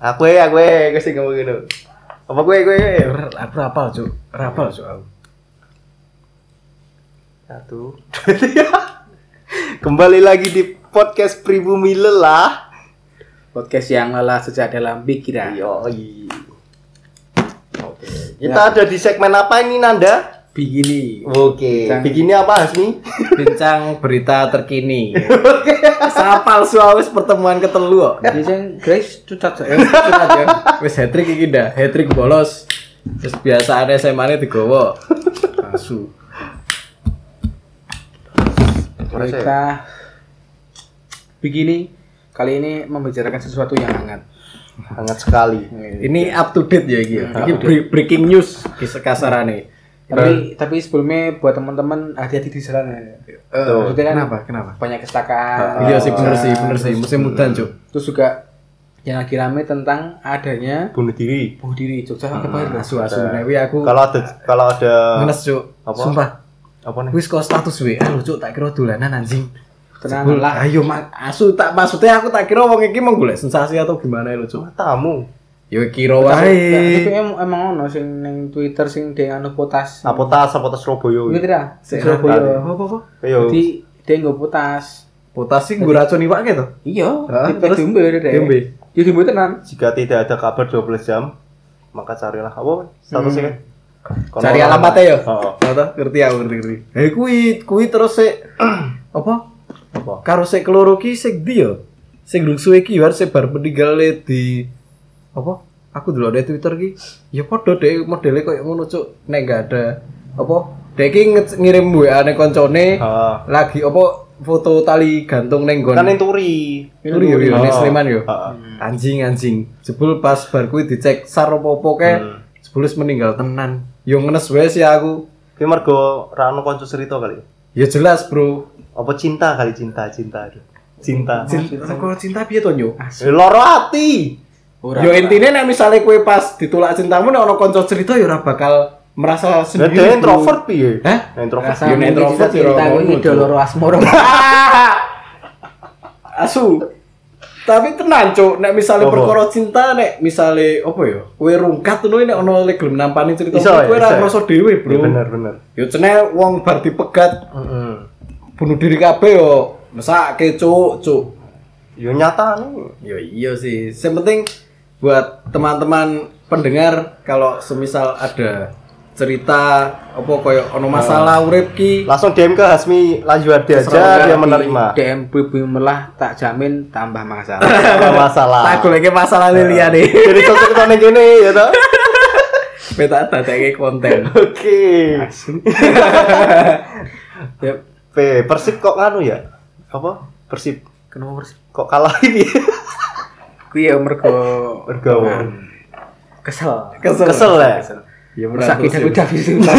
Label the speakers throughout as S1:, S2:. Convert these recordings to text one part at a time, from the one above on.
S1: Aku ya, aku ya, gue sih ngomong gitu. Apa gue, gue, gue?
S2: Aku rapal, Cuk. Rapal, Cuk. aku.
S1: Satu, dua, tiga. Kembali lagi di podcast Pribumi Lelah.
S3: podcast yang lelah sejak dalam pikiran.
S1: Yoi. Oke. Kita ada di segmen apa ini Nanda?
S3: Begini,
S1: Oke.
S3: Bincang.
S1: Begini apa Hasmi?
S2: Bincang berita terkini. Sapal suawis pertemuan ketelu
S3: jadi saya Grace cucat saya. Cucat ya.
S2: Wis hat-trick iki dah, hat-trick bolos. Terus biasa ada SMA-ne digowo. Asu.
S3: Kita begini kali ini membicarakan sesuatu yang hangat.
S1: Hangat sekali.
S2: Ini up to date ya. Iki bre- breaking news kisah kasarane.
S3: Tapi tapi sebelumnya buat teman-teman hati-hati di jalan ya. Maksudnya kan
S2: Kenapa? Kenapa?
S3: banyak kecelakaan.
S2: Iya sih bener sih, bener sih. Musim mudan, Cuk.
S3: Terus juga yang lagi rame tentang adanya
S1: Bunuh diri.
S3: bunuh diri Jogja apa ya?
S2: Asu asu newi aku
S1: Kalau ada kalau ada
S2: ngenes, Cuk.
S1: Apa?
S2: Sumpah.
S1: Apa nih?
S2: Wis kok status WA lho, Cuk, tak kira dolanan anjing.
S3: Tenang lah.
S2: Ayo mak asu tak maksudnya aku tak kira wong iki mau golek sensasi atau gimana lho, Cuk.
S1: Tamu.
S2: Ya kira
S3: Tapi
S2: wae.
S3: em- emang ono sing ning Twitter sing dia anu potas.
S1: Apotas, apotas Surabaya.
S3: Iya tidak? Surabaya.
S2: Apa apa?
S1: Ayo.
S3: Jadi dia nggak potas.
S2: Potas sih nggo racun iwak gitu.
S3: Iya. Di
S2: Terus?
S3: diombe deh.
S2: Diombe?
S3: Ya diombe tenan.
S1: Jika tidak ada kabar 12 jam, maka carilah apa statusnya kan? Kono
S2: Cari alamatnya ya.
S1: Heeh.
S2: Oh, ngerti aku ngerti ngerti. Eh kuwi kuwi terus sik apa?
S1: Apa?
S2: Karo sik keloro ki sik ndi ya? Sing durung suwe ki harus bar meninggal di apa? Aku dulu di Twitter ki. Ya padha deh modelnya koyo ngono cuk. Nek gak ada apa? Dek ki ngirim WA ning koncone lagi apa foto tali gantung ning nggon.
S1: Kan turi.
S2: Turi yo yo ning. Sleman yo. Anjing anjing. Jebul pas bar kuwi dicek sar opo-opo ke.
S1: Hmm.
S2: Jebul meninggal tenan. Yo ngenes wae sih aku.
S1: Ki mergo ra ono kanca cerita kali.
S2: Ya jelas, Bro.
S1: Apa cinta kali cinta, cinta. aduh. Cinta.
S2: Cinta, kalau cinta piye to, Nyo?
S1: Eh, Loro ati.
S3: Ora.
S2: Yo intine nek misale kowe pas ditolak cintamu nek ono kanca cerita ya ora bakal merasa sendiri. Bro.
S1: introvert piye?
S2: Hah?
S1: Nah, Introvert.
S2: Yo, introvert ya
S3: cinta
S2: Cuk.
S3: loro asmoro.
S2: Asu. Tapi tenan, Cuk, nek misale
S1: Apa?
S2: perkara cinta nek misale apa ya? Kowe rungkat ngono nek ono le gelem nampani cerita
S1: Iso,
S2: kowe
S1: ya,
S2: ora ngrasa dhewe, Bro.
S1: Iya, bener bener.
S2: Yo cenel wong bar dipegat
S1: Heeh.
S2: bunuh diri kabeh yo mesake, Cuk, Cuk.
S1: Yo nyata nih.
S2: Ya iya sih. Yang penting buat teman-teman pendengar kalau semisal ada cerita apa koyo ono masalah urip ki
S1: Langsung DM ke Hasmi Lanjuardi aja dia
S2: di-
S1: menerima.
S3: DM Bibi melah tak jamin tambah masalah.
S1: Apa masalah.
S2: tak goleke masalah liya nih.
S1: Jadi cocok gini ya toh.
S2: Beta dadake konten.
S1: Oke.
S3: ya,
S1: P Persib kok nganu ya? Apa? Persib
S3: kenapa harus
S1: kok kalah ini?
S3: kuwi ya mergo
S1: Bergabung.
S3: kesel.
S2: Kesel.
S1: Kesel ya.
S2: Ya
S3: Sakit aku udah bisa.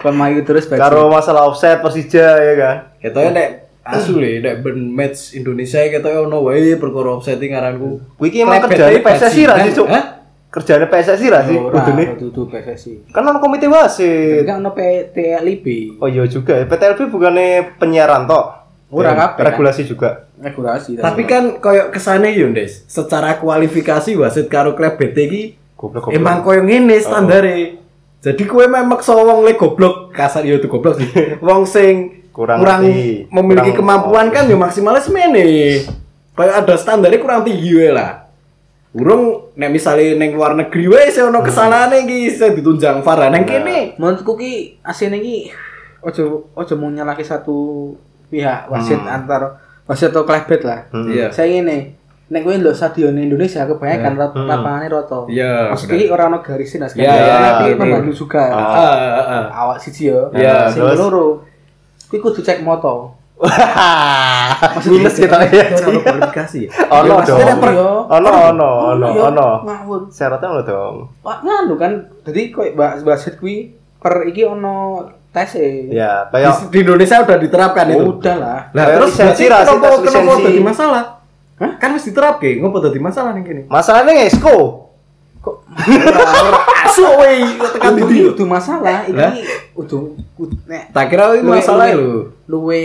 S3: Kon mayu terus baju.
S1: Karo masalah offset Persija ya kan.
S2: Ketoke nek asu le nek ben match Indonesia ketoke ono wae perkara offsetting ngaranku.
S1: Kuwi emang
S2: Klebet
S1: kerjane
S2: ae
S1: PSSI ra sih. Cuk.
S2: Hah?
S1: Kerjane PSSI ra sih kudune.
S3: dudu PSSI.
S1: Kan ono komite wasit.
S3: Enggak ono PTLIB.
S1: Oh iya juga. ya. PTLB bukannya penyiaran toh?
S3: Ora kabeh, kan?
S1: Regulasi juga.
S3: Regulasi.
S2: Tapi kan koyo kesane yo, Des. Secara kualifikasi wasit karo klub BT iki
S1: Goblok goblok.
S2: Emang koyo ngene standare. Jadi kowe memang wong le goblok, kasar yo itu goblok sih. Wong sing
S1: Kurang
S2: kurang, memiliki
S1: Kurang-
S2: kemampuan kan yo maksimalnya semene. Kayak ada standarnya kurang tinggi wae lah. Urung nek misale ning luar negeri wae sing ono kesanane iki sing ditunjang VAR. Nang kene
S3: menurutku ki asine ki ojo ojo mau nyalahke satu pihak wasit antar wasit atau klebet lah.
S1: Hmm.
S2: Iya.
S3: Saya ini nek kowe ndelok stadion Indonesia kebanyakan yeah.
S1: Hmm.
S3: lapangane rata.
S2: Iya,
S3: Maksudnya ora ono garisin lah
S2: Iya, iya,
S3: tapi
S2: iya.
S3: pembantu juga.
S2: Ah, ah, ah.
S3: Awak siji yo.
S2: Iya,
S3: sing
S1: terus?
S3: loro. Kuwi kudu cek moto.
S1: Minus kita ya.
S2: Ono kualifikasi.
S1: Ono dong. Ono ono ono
S3: Iya,
S1: ono.
S3: Ngawur.
S1: Syaratnya ono dong.
S3: Wah, nganu kan. Jadi koyo bahas wasit kuwi per iki ono tes.
S1: Ya,
S2: Di,
S1: kayak
S2: di Indonesia udah diterapkan itu.
S3: Udah lah.
S1: Kayak
S2: terus kenapa
S1: tes
S2: kenapa
S1: lisensi.
S2: masalah? Hah? Kan mesti diterapke, ngopo dadi masalah ning kene?
S1: masalahnya ngesko.
S3: Kok
S2: Asu we tekan ndi?
S3: udah masalah,
S2: Lah?
S3: ini udah ud- nek
S2: Tak kira itu masalah
S3: luwe-
S2: lho.
S3: luwe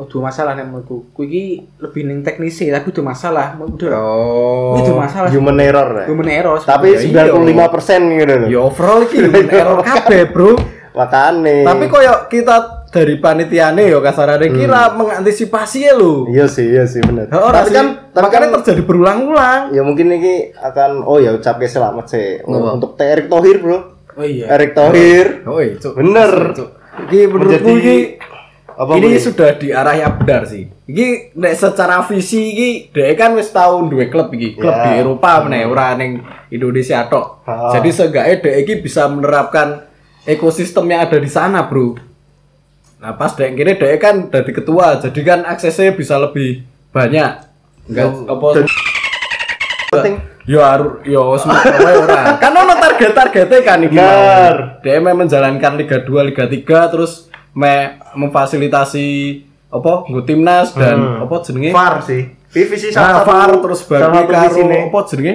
S3: udah masalah nek menurutku. Ku iki lebih ning teknisi tapi udah masalah. Udah.
S2: Oh.
S3: Itu masalah.
S1: Human error ya.
S3: Human error.
S1: Tapi
S2: Ya, iya.
S1: 95% gitu loh.
S2: Ya overall iki human error kabeh, Bro.
S1: Makane.
S2: Tapi koyo kita dari panitiane yo kasarane kira mengantisipasi ya lho.
S1: Iya sih, iya sih benar.
S2: Heeh,
S1: tapi kan tapi kan
S2: makanya terjadi berulang-ulang.
S1: ya mungkin ini akan oh ya ucapke selamat sih
S2: Ngapa?
S1: untuk Teh Erick Thohir, Bro.
S3: Oh iya.
S1: Erick Thohir.
S2: Oi, cuk.
S1: Bener.
S2: Cuk. Iki menurutku
S1: Menjadi- Apa
S2: ini
S1: Bro?
S2: sudah di arah yang benar sih. Iki nek secara visi iki dhek kan wis tau duwe klub iki, klub
S1: Ya.
S2: di Eropa meneh ora ning Indonesia tok. Jadi seenggaknya dhek iki bisa menerapkan ekosistem yang ada di sana, Bro. Nah, pas dhek kene dhek kan dari ketua, jadi kan aksesnya bisa lebih banyak. Enggak apa
S1: penting.
S2: Yo harus yo semua wae ora. Kan ono target-targetnya kan iki.
S1: Bener.
S2: mau. Dia me menjalankan Liga 2, Liga 3 terus me memfasilitasi apa nggo timnas dan
S1: Hmm.
S2: apa jenenge?
S1: VAR sih. Visi
S2: Nah, VAR terus bagi karo apa jenenge?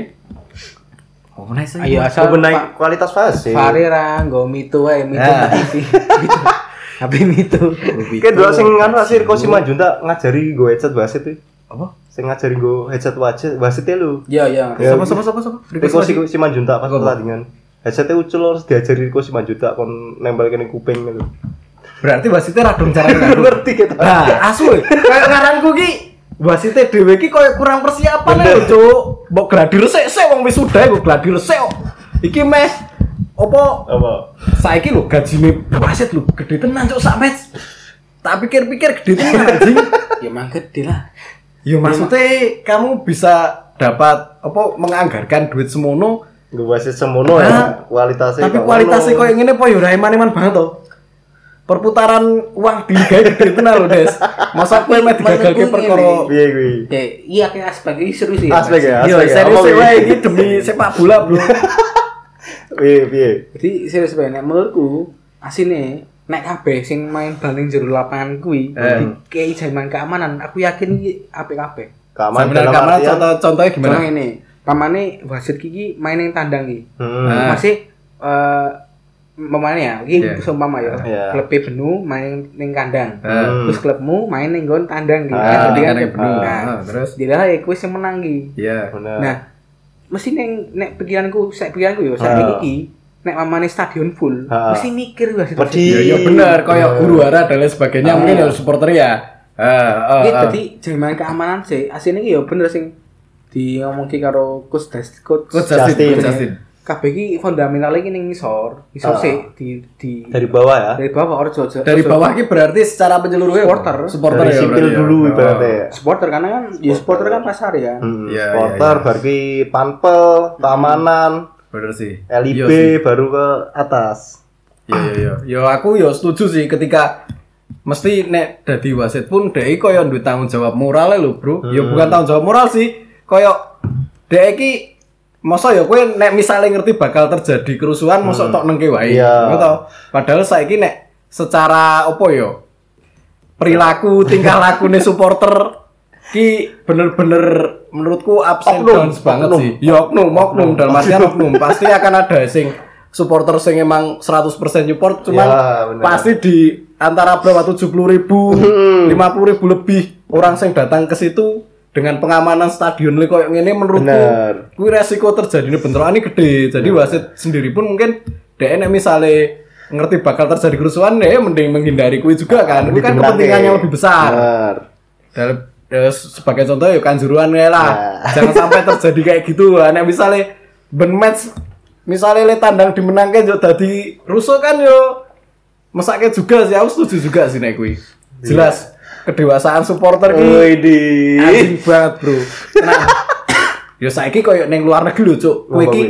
S2: Oh, nice.
S3: Ayo asal
S1: kualitas fase.
S3: Farira nggo mitu wae, mitu
S2: Nah.
S3: TV. Tapi mitu.
S1: Kayak dua sing kan Rasir Kosima Junta ngajari gue headset wasit tuh.
S2: Apa?
S1: Sing ngajari gue headset wasit wasitnya lu.
S3: Iya, iya.
S1: Ya.
S2: Sama sama sama sama.
S1: Riko Simanjunta pas
S2: Apa?
S1: pertandingan. Headsetnya ucul harus diajari Riko Simanjunta kon nempel kene kuping gitu.
S2: Berarti wasitnya radung cara ngaruh.
S1: Ngerti kita.
S2: Nah, asu we. kayak ngaranku ki wasite dhewe ki koyo kurang persiapan lho, Cuk. Mbok gladi resik-resik wong wisuda kok gladi resik kok. Iki meh apa
S1: Apa?
S2: saiki lho gajine wasit lho gede tenan cuk sak match. Tak pikir-pikir gede tenan anjing.
S3: Ya mang gede lah.
S2: Ya maksudnya kamu bisa dapat apa menganggarkan duit semono
S1: Gue wasit semono ya kualitasnya.
S2: tapi kualitasnya
S1: ngono.
S2: koyo ngene apa ya ora eman-eman banget to. Perputaran uang di liga gede tenan lho, Des. Masa kowe meh digagalke perkara
S1: Piye kuwi?
S3: Ya, iya kayak aspek ini seru sih.
S1: Aspek ya,
S2: Iya,
S1: aspek ya.
S2: serius wae iki demi sepak bola, Bro.
S1: Piye piye?
S3: Jadi serius banget menurutku asine nek kabeh sing main bal ning jero lapangan kuwi
S2: Eh.
S3: kayak jaman keamanan aku yakin iki apik-apik.
S1: Keamanan
S2: Sebenarnya
S1: dalam
S2: kamar
S1: artian.
S2: contoh contohnya gimana?
S3: Contoh ini, pamane wasit iki main ning tandang iki.
S1: Hmm.
S2: Ah.
S3: Masih eh pemainnya ya, iki
S2: Iya.
S3: seumpama ya.
S1: Iya.
S3: Klub Benu main ning kandang.
S2: Hmm.
S3: Terus klubmu main ning nggon tandang iki.
S1: Ah,
S3: Kan kan
S2: Benu.
S3: Nah,
S2: Ah, terus?
S3: Dia lah kuwi sing menang.
S2: Iya.
S1: Bener.
S3: Nah, mesti neng nek pikiranku, saya pikiranku yo,
S1: Ha.
S3: saya iki nek mamane stadion full,
S1: Ha.
S3: mesti mikir wasit
S1: Wedi.
S2: Ya, ya benar, kayak guru hara dan lain sebagainya mungkin harus supporter ya.
S3: Iki
S2: ah.
S3: dadi jaman keamanan sih, asine iki yo bener sing di ngomongke karo coach coach
S2: Justin,
S1: Justin.
S2: Coach Justin.
S3: Kabeh iki fundamentalnya iki ning ngisor, ngisor
S1: Ah.
S3: sih di di
S1: dari bawah ya.
S3: dari bawah orjo orjo-
S2: Dari bawah ini berarti secara menyeluruh ya,
S3: Supporter.
S2: supporter
S1: Dari
S2: ya,
S1: sipil
S2: ya.
S1: dulu
S2: Oh.
S1: ibaratnya ya.
S3: supporter karena kan ya supporter kan pasar ya.
S1: Hmm,
S2: Iya,
S1: supporter
S2: iya.
S1: baru ke panpel, keamanan,
S2: Bener sih.
S1: LIB
S2: Iya sih.
S1: baru ke atas.
S2: Iya iya iya. Yo aku yo setuju sih ketika mesti nek dadi wasit pun dhek iki koyo duwe tanggung jawab moral lho, Bro. Yo bukan tanggung jawab moral sih, koyo dhek iki masa ya kowe nek misalnya ngerti bakal terjadi kerusuhan masa tok nengke wae.
S1: Iya.
S2: To. Padahal saiki nek secara opo yo perilaku tingkah lakune supporter ki bener-bener menurutku
S1: Oknum,
S2: downs banget
S1: oknum.
S2: sih. Ya oknum, oknum dalam artian oknum. Pasti akan ada sing supporter sing emang 100% support cuman
S1: Ya, bener.
S2: pasti di antara berapa 70 ribu,
S1: Hmm.
S2: 50 ribu lebih orang sing datang ke situ dengan pengamanan stadion li koyo ngene menurutku
S1: Bener.
S2: kuwi resiko terjadinya bentrokan ini gede. Jadi wasit sendiri pun mungkin dhek nek misale ngerti bakal terjadi kerusuhan ya mending menghindari kuwi juga kan. Itu kan kepentingan yang lebih besar.
S1: Bener.
S2: Dalam ya, sebagai contoh ya kanjuruan ya lah.
S1: Ya.
S2: Jangan sampai terjadi kayak gitu. Nek misalnya ben match misalnya le tandang dimenangke yo dadi rusuh kan yo mesake juga sih aku setuju juga sih nek kuwi. Jelas kedewasaan supporter ki
S1: Widi.
S2: anjing banget, Bro. Nah, yo saiki koyo ning luar negeri lho, Cuk. Kowe iki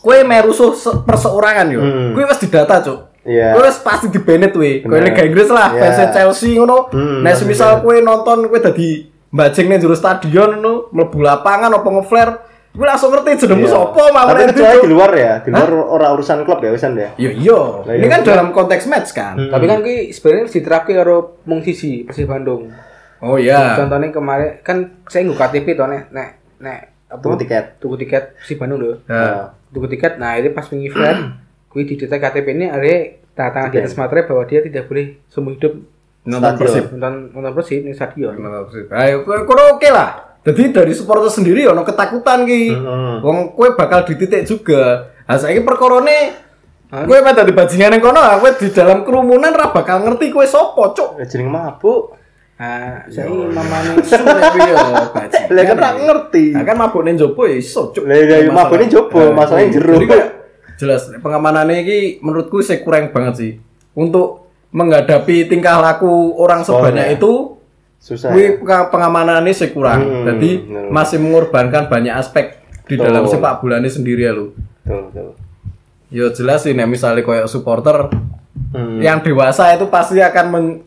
S2: kowe merusuh se- perseorangan yo.
S1: Hmm.
S2: Kowe wis didata, Cuk.
S1: Iya.
S2: Kowe wis pasti dibenet kowe. Kowe. Liga Inggris lah,
S1: Iya.
S2: fans Chelsea ngono.
S1: Hmm, pasti
S2: semisal kowe nonton kowe dadi mbajing ning jero stadion ngono, mlebu lapangan apa ngeflare gue langsung ngerti jenengmu
S1: Iya.
S2: sopo mau
S1: Tapi kecuali
S2: Cuk.
S1: di luar ya, di luar ora urusan klub ya wisan ya.
S2: Iya iya.
S1: Lah,
S2: Ini
S1: iya.
S2: kan dalam konteks match kan.
S1: Hmm.
S3: Tapi kan ki sebenarnya diterapke karo mung siji Persib Bandung.
S2: Oh iya.
S3: Contohnya kemarin kan saya nggak KTP toh nek nek nek apa?
S1: Tuku tiket.
S3: Tuku tiket Persib Bandung loh.
S2: Nah,
S3: Tuku tiket. Nah, ini pas pengi event, kui di detek KTP ini ada tanda tangan di atas materai bahwa dia tidak boleh seumur hidup
S2: nonton. Persib.
S3: nonton nonton Persib di stadion.
S2: Nonton Persib. Ayo kowe oke lah. Jadi dari supporter sendiri ono ketakutan ki.
S1: Hmm.
S2: Wong kowe bakal dititik juga. Nah saiki perkorone kowe pada di bajingan yang kono, kowe di dalam kerumunan ra bakal ngerti kowe sopo, cuk.
S1: Ya jeneng mabuk.
S3: Nah, saya mamane
S2: Sudah piye bajingan.
S1: Lah kan ra ngerti.
S2: Nah kan mabuk ning jopo ya iso, cuk.
S1: Lah, iya, iya, mabuk ning jopo,
S2: Nah,
S1: masalahnya jero.
S2: Kayak jelas pengamanannya ini menurutku saya kurang banget sih. Untuk menghadapi tingkah laku orang sebanyak
S1: ya.
S2: itu
S1: Susah.
S2: Wih,
S1: ya.
S2: penga- pengamanannya sih kurang.
S1: Hmm,
S2: Jadi
S1: bener.
S2: masih mengorbankan banyak aspek di
S1: Betul.
S2: dalam sepak bola ini sendiri ya lu.
S1: Betul, betul.
S2: Ya jelas sih, nih, misalnya kayak supporter
S1: Hmm.
S2: yang dewasa itu pasti akan men-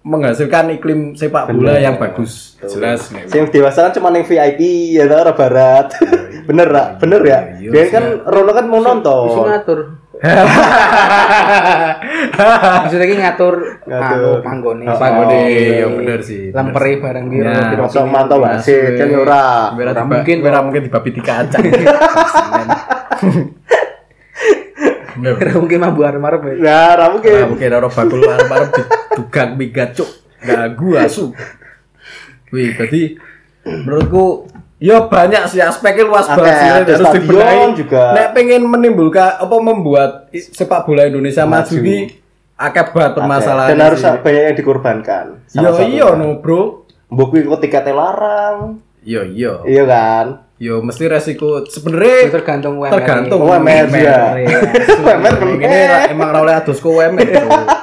S2: menghasilkan iklim sepak bola
S1: Bener.
S2: yang bagus. Jelas nih.
S1: Sing dewasa kan cuma yang VIP ya orang barat. bener ra? Bener ya?
S2: Iya,
S1: Dia
S2: iya.
S1: kan Rono kan mau
S3: Bisa
S1: nonton.
S3: ngatur. Maksudnya ki ngatur
S1: Ngatur.
S3: anu panggone.
S1: Oh,
S2: Panggone,
S1: oh,
S2: iya,
S1: iya.
S2: bener sih.
S3: Lemperi barang biru
S2: Ya,
S3: piro
S1: Masuk mantau wasit kan ya ora.
S3: Ora
S2: mungkin,
S3: mungkin, kok.
S2: mungkin di babi tiga acang. Bener.
S3: Kira mungkin mambu arep-arep ya.
S1: Nah, ra
S2: Nah,
S1: mungkin.
S2: mungkin orang bakul arep-arep didugang migat cuk. Gak gua asu. Wih, berarti menurutku ya banyak sih aspeknya luas
S1: Akeh,
S2: banget sih
S1: ada
S2: harus
S1: stadion
S2: dibenahi.
S1: juga.
S2: Nek pengen menimbulkan apa membuat sepak bola Indonesia maju, ki akeh banget permasalahan.
S1: Dan harus banyak yang dikorbankan.
S2: Yo iya no, Bro.
S1: Mbok kuwi kok tiketnya larang.
S2: Yo iya.
S1: Iya kan?
S2: Yo mesti resiko sebenarnya
S3: tergantung UMR.
S2: tergantung
S1: Oh, UMR juga.
S2: UMR ra- emang ra oleh adus ku UMR.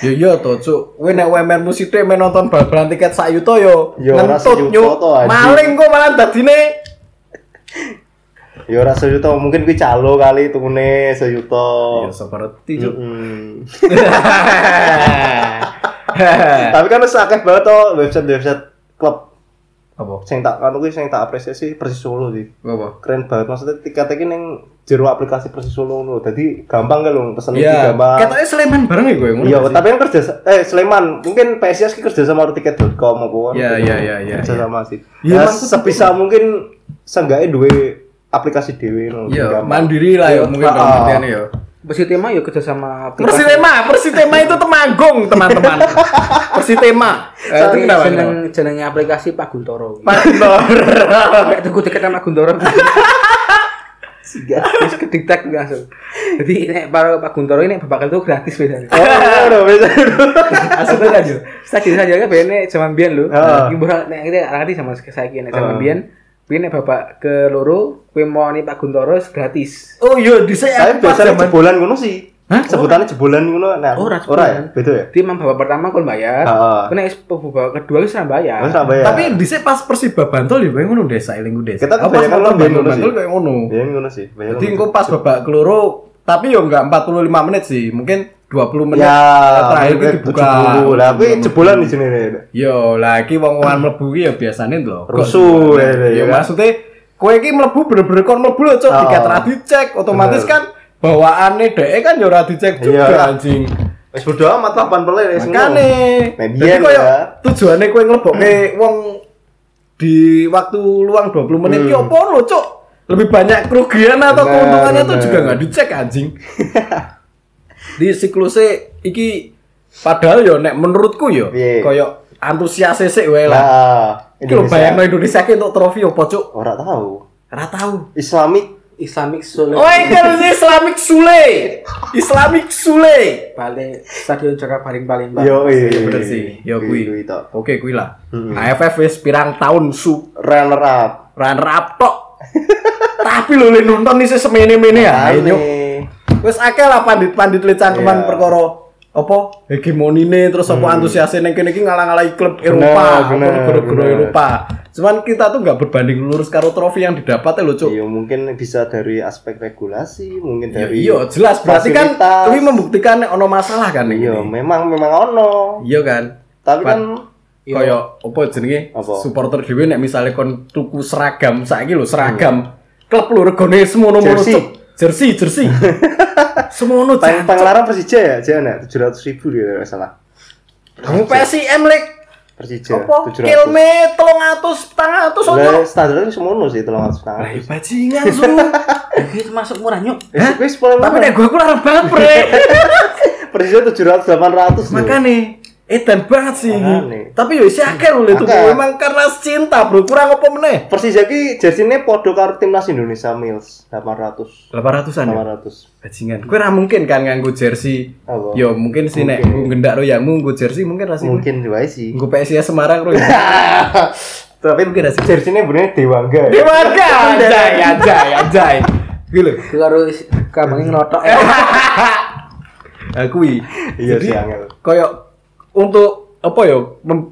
S2: Yo yo to cuk, kowe nek UMR mu sithik men nonton bal-balan tiket sak yuta yo
S1: Yo,
S2: ngentut
S1: anjing.
S2: Maling kok malah dadine.
S1: Ya ora sejuta, mungkin kuwi calo kali tukune sejuta.
S2: Yo seperti cuk.
S1: Mm. Tapi kan wis akeh banget to website-website klub
S2: Apa?
S1: sing tak kan kuwi sing tak apresiasi Persis Solo sih.
S2: Apa?
S1: Keren banget maksudnya tiketnya iki ning jero aplikasi Persis Solo ngono. Dadi gampang kan lho pesen iki
S2: Iya,
S1: gampang.
S2: katanya Sleman bareng ya gue ngono.
S1: Iya, tapi kan kerja eh Sleman, mungkin PSIS kerja sama tiket.com apa kan.
S2: Iya, iya, iya, iya,
S1: Kerja
S2: iya.
S1: sama sih. Ya, sebisa mungkin seenggaknya duwe aplikasi dhewe ngono.
S2: Iya, mandiri lah ya mungkin artian ya.
S3: Persitema ya kerja sama
S2: Persitema, Persitema itu temanggung, teman-teman. Persitema. Eh, itu
S3: jeneng jenenge aplikasi Pak Guntoro.
S2: Pak Nur.
S3: Kayak tuku tiket sama Guntoro. Terus kedetek langsung. Jadi nek para Pak Guntoro ini bapak itu gratis biasanya.
S1: Oh, udah bisa.
S3: Asli yo. Stadion saja kan bene zaman biyen lho.
S1: Heeh.
S3: Iki ora nek kita ngerti sama saiki nek zaman
S1: Heeh.
S3: biyen Nek bapak ke loro, kuwi mau nih Pak Guntoro gratis.
S2: Oh iya, di saya
S1: Saya biasanya jebolan ngono sih.
S2: Hah?
S1: Sebutannya jebolan ngono. Nah,
S3: Ora,
S1: ora ya? Beda ya?
S3: Emang bapak pertama kon bayar.
S1: Heeh.
S3: Kuwi nek bapak kedua wis ora bayar.
S1: Wis tak bayar.
S2: Tapi di saya pas Persiba Bantul ya ngono desa eling desa.
S1: Kita
S2: pas
S1: kebanyakan lebih
S2: Bantul
S1: ngono sih.
S2: kayak ngono.
S1: Ya ngono sih.
S2: Jadi engko pas babak keloro tapi yo enggak 45 menit sih, mungkin 20 menit
S1: ya
S2: terakhir itu dibuka.
S1: 70 lah. Tapi jebolan di sini nih.
S2: Yo, lagi wong-wongan mlebu ki ya biasane lho.
S1: Rusuh, ya,
S2: maksudnya kowe iki mlebu bener-bener kon mlebu lho, Cuk.
S1: Oh.
S2: Tiket ra dicek, otomatis kan bawaane dhek kan yo ora dicek juga
S1: Iya.
S2: anjing.
S1: Wis bodo amat lah pan pelek wis.
S2: Makane. Jadi koyo
S1: ya.
S2: tujuane kowe nglebokke wong di waktu luang 20 menit ki
S1: Hmm.
S2: opo lho, Cuk? Lebih banyak kerugian atau keuntungannya tuh juga nggak dicek anjing. di siklusnya iki padahal yo nek menurutku yo
S1: Piye?
S2: koyo antusias sik wae lah.
S1: Lah,
S2: Iki lho bayangno Indonesia ki untuk trofi opo, Cuk?
S1: Ora tahu.
S2: Ora tahu.
S1: Islamic
S3: Islamic Sule.
S2: Oh, iki kan Islamic Sule. Islamic Sule.
S3: Balik stadion Jakarta paling paling
S1: Yo iya
S2: Iya bener sih. Yo
S1: Kuwi tok.
S2: Oke kuwi lah.
S1: Mm-mm.
S2: AFF wis pirang tahun su
S1: Runner up.
S2: runner up tok. Tapi lho le nonton nih semene-mene ya. Ayo. Wis akeh lah pandit-pandit le cangkeman
S1: Iya.
S2: perkara apa hegemonine terus apa antusiasnya neng kene iki ngalang-alangi klub Eropa, negara-negara. Eropa. Cuman kita tuh nggak berbanding lurus karo trofi yang didapat ya lho, Cuk.
S1: Iya mungkin bisa dari aspek regulasi, mungkin
S2: Iya,
S1: dari
S2: iya, jelas berarti kan kuwi membuktikan ono masalah kan
S1: Iya, memang memang ono.
S2: Iya kan.
S1: Tapi kan
S2: Kaya apa jenenge? Supporter dhewe nek misalnya kon tuku seragam saiki lho seragam klub lho regane semono-mono.
S1: Jersey,
S2: jersey. semono
S1: Paling
S2: jan.
S1: paling larang Persija ya, jangan ya, 700 ribu dia nggak salah.
S2: Kamu PSIM lek
S1: Persija
S2: apa
S1: 700.
S2: kilme 300 400 ojo.
S1: Lah standarnya semono sih 300
S2: Lah
S1: tangan.
S2: bajingan su.
S3: Iki termasuk murah nyuk.
S1: Wis paling
S2: Tapi nek gua aku larang banget, Bre.
S1: Persija 700 800 loh.
S2: Makane edan banget sih.
S1: Makane.
S2: Tapi yo isi akeh lho itu memang karena cinta, Bro. Kurang apa meneh?
S1: Persija ki jersey-ne podo karo timnas Indonesia Mills 800.
S2: 800-an ya?
S1: 800.
S2: Bajingan. Kowe ra mungkin kan nganggo jersey.
S1: Apa?
S2: Yo mungkin sih nek gendak ro ya nggo jersey mungkin ra sih.
S1: Mungkin wae sih.
S2: Nggo PSIS Semarang ro. ya.
S1: Tapi
S2: Mungkin asik.
S1: jersey-ne bener Dewangga. ya.
S2: Dewaga anjay anjay anjay. Gitu.
S3: Iki karo is- kambange ngelotok.
S2: Akui.
S1: Iya
S2: Jadi,
S1: sih angel.
S2: Kayak untuk apa ya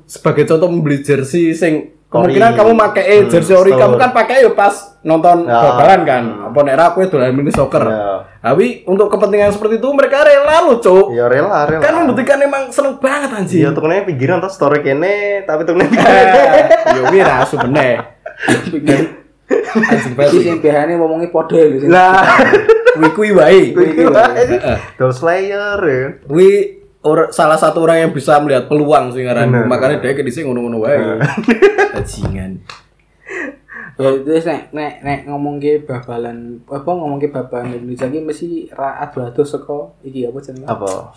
S2: sebagai contoh membeli jersey sing kemungkinan
S1: Ori.
S2: kamu pakai eh,
S1: Hmm,
S2: jersey ori kamu kan pakai ya pas nonton
S1: Ya.
S2: bal-balan kan apa nek ra kowe dolan mini soccer
S1: Ya.
S2: tapi untuk kepentingan seperti itu mereka rela loh cuk
S1: Ya rela, rela.
S2: kan membuktikan emang seneng banget anjing
S1: Iya tukennya pinggiran terus story kene tapi tukennya
S2: Eh,
S1: pinggiran.
S2: yo wira bener anjing banget
S3: sing biasane ngomongi padha lho sing.
S1: Lah,
S2: kuwi kuwi wae
S1: kuwi wae. Dol Slayer ya.
S2: Kuwi or- salah satu orang yang bisa melihat peluang sih ngaran
S1: Bener.
S2: makanya dia ke dhisik ngono-ngono wae bajingan
S3: Ya terus nek nek nek ngomong ke babalan apa ngomong ke babalan Indonesia ki mesti ra adu-adu saka iki apa jenenge?
S1: Apa?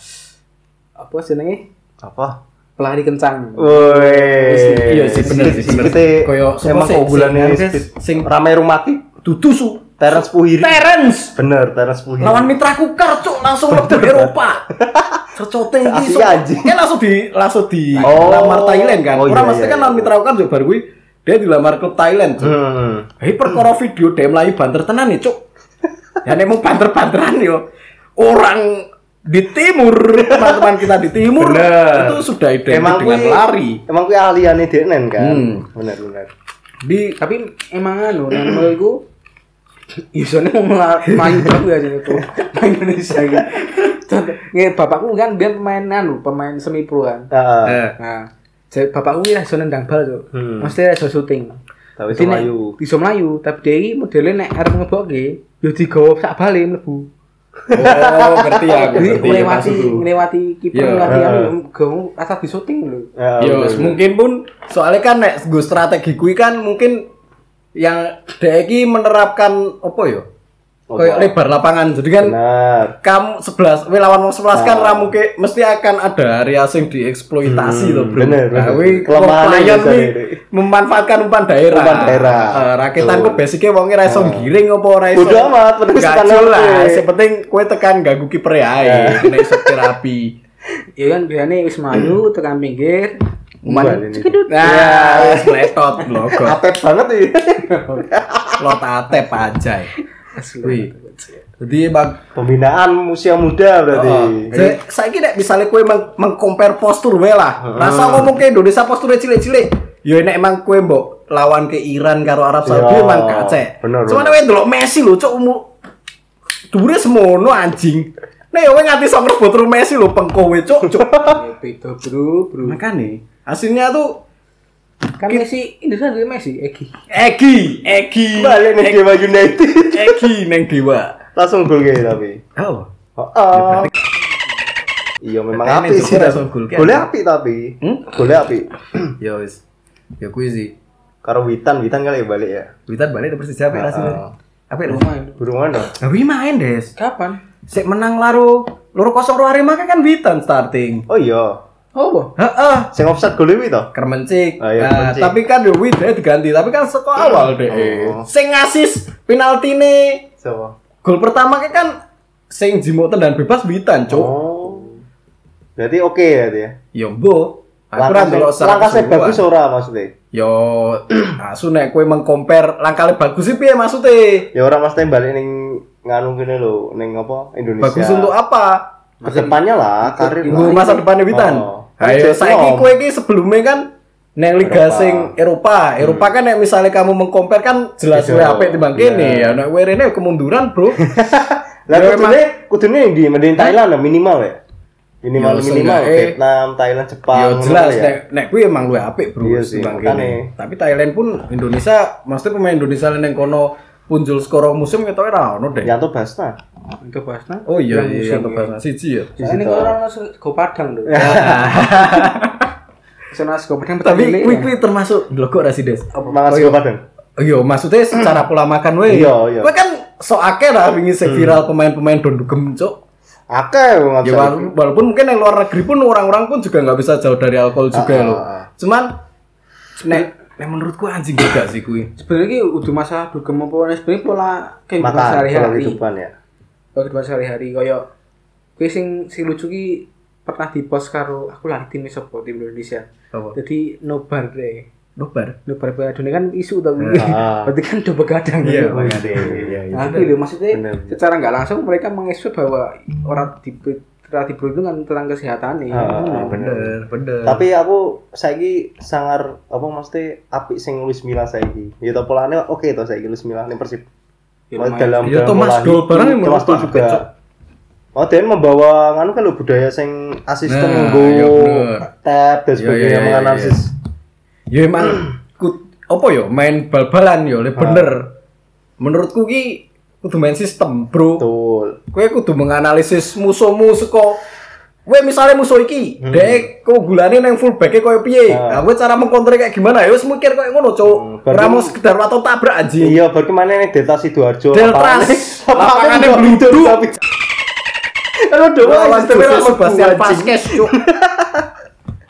S3: Apa jenenge?
S1: Apa?
S3: Pelari kencang.
S1: Woi.
S2: iya sih bener sih bener
S1: Kita
S2: koyo
S1: emang ini
S2: sing- sing
S1: ramai rumah ki.
S2: dudu su
S1: Terence Puhiri.
S2: Terence
S1: Bener, Terence Puhiri.
S2: lawan mitra kukar cuk langsung lebih Eropa Secote iki
S1: Asli
S2: so-
S1: anjing.
S2: kan langsung di langsung di
S1: Oh.
S2: lamar Thailand kan
S1: Oh,
S2: orang
S1: iya,
S2: mesti
S1: iya,
S2: kan
S1: iya.
S2: lawan mitra kukar juga baru kuwi dia dilamar klub Thailand cuk
S1: Hmm.
S2: Hei perkara video dia melayu banter tenan nih cuk. Ya nek mau banter-banteran yo. Orang di timur, teman-teman kita di timur
S1: Bener.
S2: itu sudah identik
S1: Emang
S2: dengan
S1: kui-
S2: lari.
S1: Emang kuwi ahliane Denen kan.
S2: Hmm.
S1: Bener, bener.
S2: Di
S3: Tapi emang anu nang menurutku Isone mau melayu banget ya tuh main Indonesia gitu. Contoh, nge, bapakku kan dia pemain anu, pemain semi pro kan.
S1: Heeh.
S2: eh,
S3: Nah, jadi bapakku ini iso nendang bal tuh.
S1: Hmm.
S3: Mesti iso syuting.
S1: Tapi
S3: nek
S1: Melayu.
S3: Iso melayu, tapi dia ini modelnya nek arep ngeboke, yo digawa sak balik mlebu.
S2: oh ngerti ya, ngerti ya
S3: ngelewati
S2: maksudku.
S3: ngelewati kiper
S2: Iya.
S1: Heeh.
S3: anu gawa asal di syuting lho.
S1: Ya,
S2: Yo, mungkin pun soalnya kan nek gue strategi kui kan mungkin yang dia iki menerapkan apa yo? Kayak lebar lapangan. Jadi kan
S1: Bener.
S2: kamu 11 we lawan wong 11 kan
S1: Nah.
S2: ra mungkin mesti akan ada area sing dieksploitasi
S1: Hmm,
S2: tuh, Bro.
S1: bener,
S2: Nah,
S1: bener. ini.
S2: memanfaatkan umpan daerah.
S1: Umpan daerah.
S2: Eh, rakitan
S1: Betul.
S2: kok basicnya wonge ra iso giring apa ora iso.
S1: Bodo amat, penting
S2: Gak jelas.
S1: aja.
S2: Yang penting kowe tekan ganggu kiper ae, nek iso terapi.
S3: Ya kan biasanya wis melayu tekan pinggir,
S1: Umpan ini.
S3: cekedut.
S2: Nah, wis meletot blogo.
S1: Atep banget nih.
S2: Lot atep aja. Wih. Jadi bang
S1: Pembinaan usia muda berarti.
S2: Oh, saya saya kira misalnya kue meng mengcompare postur we lah. Rasa ngomong ke Indonesia posturnya cilik-cilik. Ya nek emang kue mbok lawan ke Iran karo Arab Saudi emang kacek. Cuman
S1: bener.
S2: kowe ndelok Messi lho, cuk umur dhuwure semono anjing. Nek kowe nganti sok ro Messi lho pengkowe.
S3: Ya, Beda bro, bro.
S2: Makane hasilnya tuh
S3: Kan Messi Indonesia dari Messi, Egi.
S2: Egi, Egi.
S1: Balik nih Dewa United.
S2: Egi neng Dewa.
S1: Langsung gol kayak tapi.
S2: Oh.
S1: Oh, oh. Iya memang api sih.
S2: langsung gol
S1: Golnya
S2: apa?
S1: api tapi.
S2: Hmm?
S1: Golnya api.
S2: Ya wis. Ya kuwi sih.
S1: Karo Witan, Witan kali ya balik ya.
S2: Witan balik udah Persija apa
S1: Ah,
S2: hasilnya?
S1: ah.
S2: Apa lu?
S3: Lumayan.
S1: Burung mana?
S2: Tapi main des.
S3: Kapan?
S2: Sik menang laro loro kosong ro Arema kan Witan starting.
S1: Oh iya.
S3: Oh, boh.
S2: Heeh.
S1: Sing offset golnya itu.
S2: Kermencik.
S1: Ah, iya,
S2: Nah,
S1: Kermencik.
S2: tapi kan yo Wid dia diganti, tapi kan seko awal deh.
S1: Oh.
S2: Sing ngasis penaltine
S1: Siapa?
S2: gol pertama kan sing jimo tendan bebas Witan, Cuk.
S1: Oh. Berarti oke ya dia.
S2: Yo mbok. Aku ora
S1: Langkah
S2: ndelok
S1: langkah bagus ora maksudnya.
S2: Yo, asu nek kowe mengcompare langkah bagus sih piye maksudnya?
S1: Ya orang mesti balik ning nganu gini lho, ning apa Indonesia.
S2: Bagus untuk apa?
S1: ke depannya lah, karir
S2: masa depannya Witan.
S1: Oh.
S2: Ayo saiki kowe iki sebelumnya kan neng liga
S1: Eropa.
S2: sing Eropa. Eropa kan nek misalnya kamu mengcompare kan jelas
S1: Beda.
S2: luwih apik timbang kene.
S1: Iya.
S2: Ya nek kowe rene kemunduran, Bro.
S1: Lah
S2: Ya,
S1: kudune kudune di mending Thailand minimal ya. Minimal
S2: Ya,
S1: minimal
S2: seenggaknya-
S1: Vietnam, Thailand, Jepang.
S2: Yo jelas
S1: ya.
S2: nek nek kuwi emang luwih apik, Bro.
S1: Iya sih.
S2: Tapi Thailand pun Indonesia, maksudnya pemain Indonesia neng kono punjul skoro musim kita ora ono deh.
S1: Yanto Basna.
S3: Untuk Basna.
S2: Oh iya iya yang tebas siji ya.
S3: Ini kok orang go Padang lho. Sana go Padang
S2: Tapi kuwi
S3: ya.
S2: kuwi termasuk lho Resides.
S1: Mangan sego padang.
S2: Oh iya, maksudnya secara pola makan we.
S1: Iya, iya.
S2: Kowe kan sok akeh lah wingi sing viral pemain-pemain dondugem cuk.
S1: Akeh
S2: Ya wala- walaupun mungkin yang luar negeri pun orang-orang pun juga nggak bisa jauh dari alkohol juga
S1: Ah,
S2: loh.
S1: ah, ah.
S2: Cuman nek nek menurutku anjing juga sih kuwi.
S3: Sebenarnya udah masalah dugem apa nih sebenarnya pola kehidupan
S1: pola
S3: sehari-hari.
S1: kehidupan ya.
S3: Pola kehidupan sehari-hari kaya kuwi sing sing lucu ki pernah di post karo aku lari tim sapa tim Indonesia.
S2: Apa?
S3: Jadi nobar deh.
S2: Nobar.
S3: Nobar Piala Dunia kan isu tau
S1: Ah.
S3: Berarti kan udah begadang
S2: Iya,
S3: gitu.
S2: makanya.
S1: Iya, iya.
S3: Nah, itu maksudnya
S1: Bener.
S3: secara nggak langsung mereka mengekspresi bahwa orang di telah diperhitungkan tentang kesehatan nih.
S1: Ah,
S3: Hmm.
S2: Bener, bener.
S1: Tapi aku saiki sangar apa mesti apik sing Luis Milla saiki. Ya to polane oke to saiki Luis Milla ning Persib.
S3: Ya,
S1: dalam
S2: Ya, Thomas Doll barang yang
S1: Thomas Doll
S2: Cok.
S1: Oh, dia membawa nganu kan lho budaya sing asisten
S2: Nah,
S1: nggo
S2: bener.
S1: tab dan
S2: Iya,
S1: sebagainya
S2: iya, iya,
S1: menganalisis.
S2: Ya emang ku, apa yo main bal-balan yo le bener. Menurutku ki kudu main sistem, Bro.
S1: Betul.
S2: Kowe kudu menganalisis musuhmu saka Kowe misalnya musuh iki,
S1: Hmm.
S2: dek keunggulannya nang fullback koyo piye?
S1: Ah.
S2: Nah, kowe cara mengkontre kayak gimana? Ya wis mikir koyo ngono, Cuk.
S1: Hmm,
S2: Ora mau sekedar atau tabrak anjing.
S1: Iya, baru ke mana nih Delta Sidoarjo.
S2: Lapangannya bluduk.
S1: tapi. Kalau doang sistemnya
S2: Sebastian
S1: anjing.
S2: Pasquez, Cuk.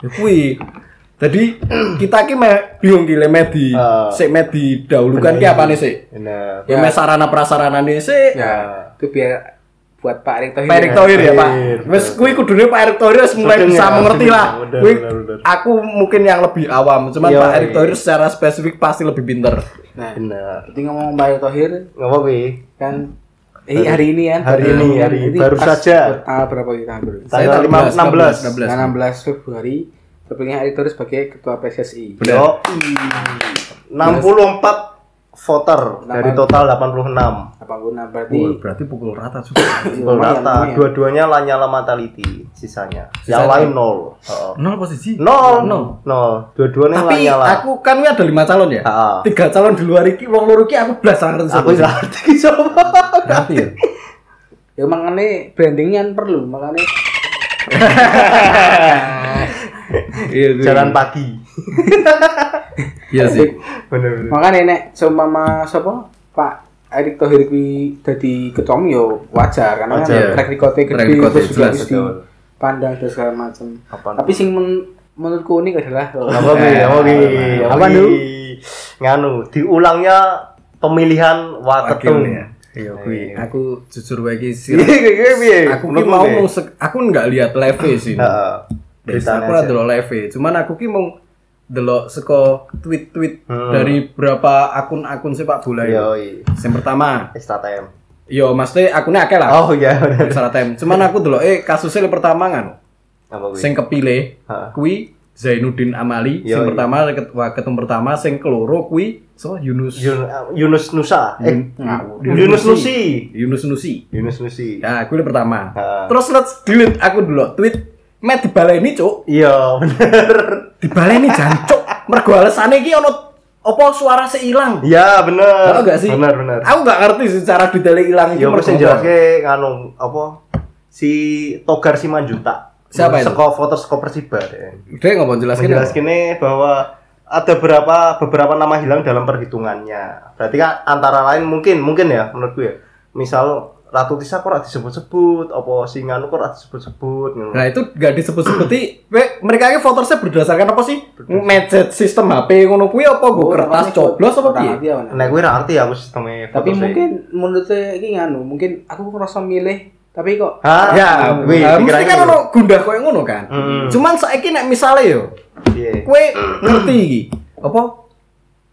S2: Ya kuwi. Jadi kita ki me bingung ki le me di
S1: Ah.
S2: sik me didahulukan ki apane sik?
S1: Bener.
S2: Ya me sarana prasarana sik.
S3: Ya, itu biar buat Pak Erick Thohir.
S2: Pak Erick
S3: ya.
S2: Thohir ya, Pak. Wes kuwi kudune Pak Erick Thohir wis mulai bisa
S1: ya,
S2: mengerti lah.
S1: bener,
S2: Kuwi aku mungkin yang lebih awam, cuman
S1: Iya,
S2: Pak Erick
S1: iya.
S2: Thohir secara spesifik pasti lebih pinter.
S3: Nah,
S1: Bener.
S3: jadi ngomong Pak Erick Thohir
S1: Nggak apa-apa. Wi.
S3: kan eh hari ini kan
S1: Hari ini, hari
S3: ini
S1: baru saja.
S3: tanggal berapa kita tanggal
S1: Tanggal 16. 16.
S2: 16.
S3: Tanggal 16 Februari terpilihnya Erick Thohir sebagai ketua PSSI
S2: Bener.
S1: Yo. 64 voter dari total 86.
S3: 86 berarti
S2: Wah, berarti pukul rata juga.
S1: Pukul rata. Dua-duanya Lanyala Mataliti sisanya. Yang
S2: Sisanya.
S1: lain nol. Heeh.
S2: Nol posisi.
S1: Nol.
S2: Nol.
S1: Nol. Dua-duanya
S2: Tapi
S1: Lanyala.
S2: aku kan ini ada lima calon ya.
S1: Ha-ha.
S2: Tiga calon di luar iki, wong loro iki aku belas sangat ngerti
S1: aku ngerti siapa.
S2: Ngerti ya.
S3: ya makanya brandingnya perlu makanya
S2: Iya, iya.
S1: Jalan pagi.
S2: Iya sih.
S1: Bener-bener.
S3: makanya nek seumpama siapa Pak Erick Thohir kuwi dadi ketua umum yo wajar karena
S1: Wajar.
S3: kan track record-nya gede terus juga
S1: betul.
S3: dipandang dan segala macam
S1: Apaan?
S3: tapi sing men- menurutku unik adalah
S1: Apa bi? Apa bi?
S3: Apa? Nu?
S1: Nganu, diulangnya pemilihan waketum.
S2: Wakilnya. Iya, kuwi. Aku jujur wae iki sih.
S1: Iya, iya, iya, iya.
S2: Aku mau aku nggak lihat live sih.
S1: Heeh.
S2: Des,
S1: Beritanya
S2: aku
S1: aja.
S2: delok live, cuman aku ki mau delok seko tweet-tweet
S1: Hmm.
S2: dari beberapa akun-akun sepak bola itu.
S1: Yoi.
S2: Yang pertama,
S1: STTM.
S2: yo maksudnya akunnya akeh lah.
S1: Oh iya.
S2: Salah tem. Cuman aku delok eh kasusnya yang pertama kan.
S1: Apa?
S2: Sing kepilih
S1: Ha.
S2: kuwi Zainuddin Amali, sing
S1: Yoi.
S2: pertama ket- waketum pertama sing keloro kuwi so Yunus
S1: Yun- Yunus Nusa. Eh,
S2: Yun- ngawur.
S1: Yunus Nusi.
S2: Yunus Nusi.
S1: Yunus Nusi.
S2: Ya, kuwi yang pertama.
S1: Ha.
S2: Terus let's delete aku dulu tweet Met dibaleni cuk.
S1: Iya, bener.
S2: Dibaleni jancuk. Mergo alesane iki ono apa suara seilang.
S1: Iya, bener.
S2: Tahu gak sih?
S1: Bener, bener.
S2: Aku gak ngerti sih cara detail ilang iki
S1: Ya
S2: apa.
S1: jelaske nganu apa si Togar Simanjuta.
S2: Siapa itu?
S1: Seko foto seko Persiba deh.
S2: Dia ngomong jelaskan
S1: Menjelaskan bahwa ada beberapa beberapa nama hilang dalam perhitungannya. Berarti kan antara lain mungkin mungkin ya menurut gue. Misal Ratu Tisa kok ora disebut-sebut, apa Singanu kok ora disebut-sebut. ngono.
S2: Nah itu gak disebut-sebuti we- mereka ini votersnya berdasarkan apa sih? Mecet sistem HP ngono kuwi apa gue kertas coblos apa piye?
S3: piye
S1: Nah, gue ora ngerti aku sistemnya
S3: tapi
S1: foto
S3: mungkin menurut saya ini nganu mungkin aku ngerasa milih tapi kok
S1: Hah?
S2: Ya, nah, mesti kan
S1: gitu.
S2: ono gundah koyo ngono kan.
S1: Hmm.
S2: Cuman saiki nek misale yo, kowe ngerti iki apa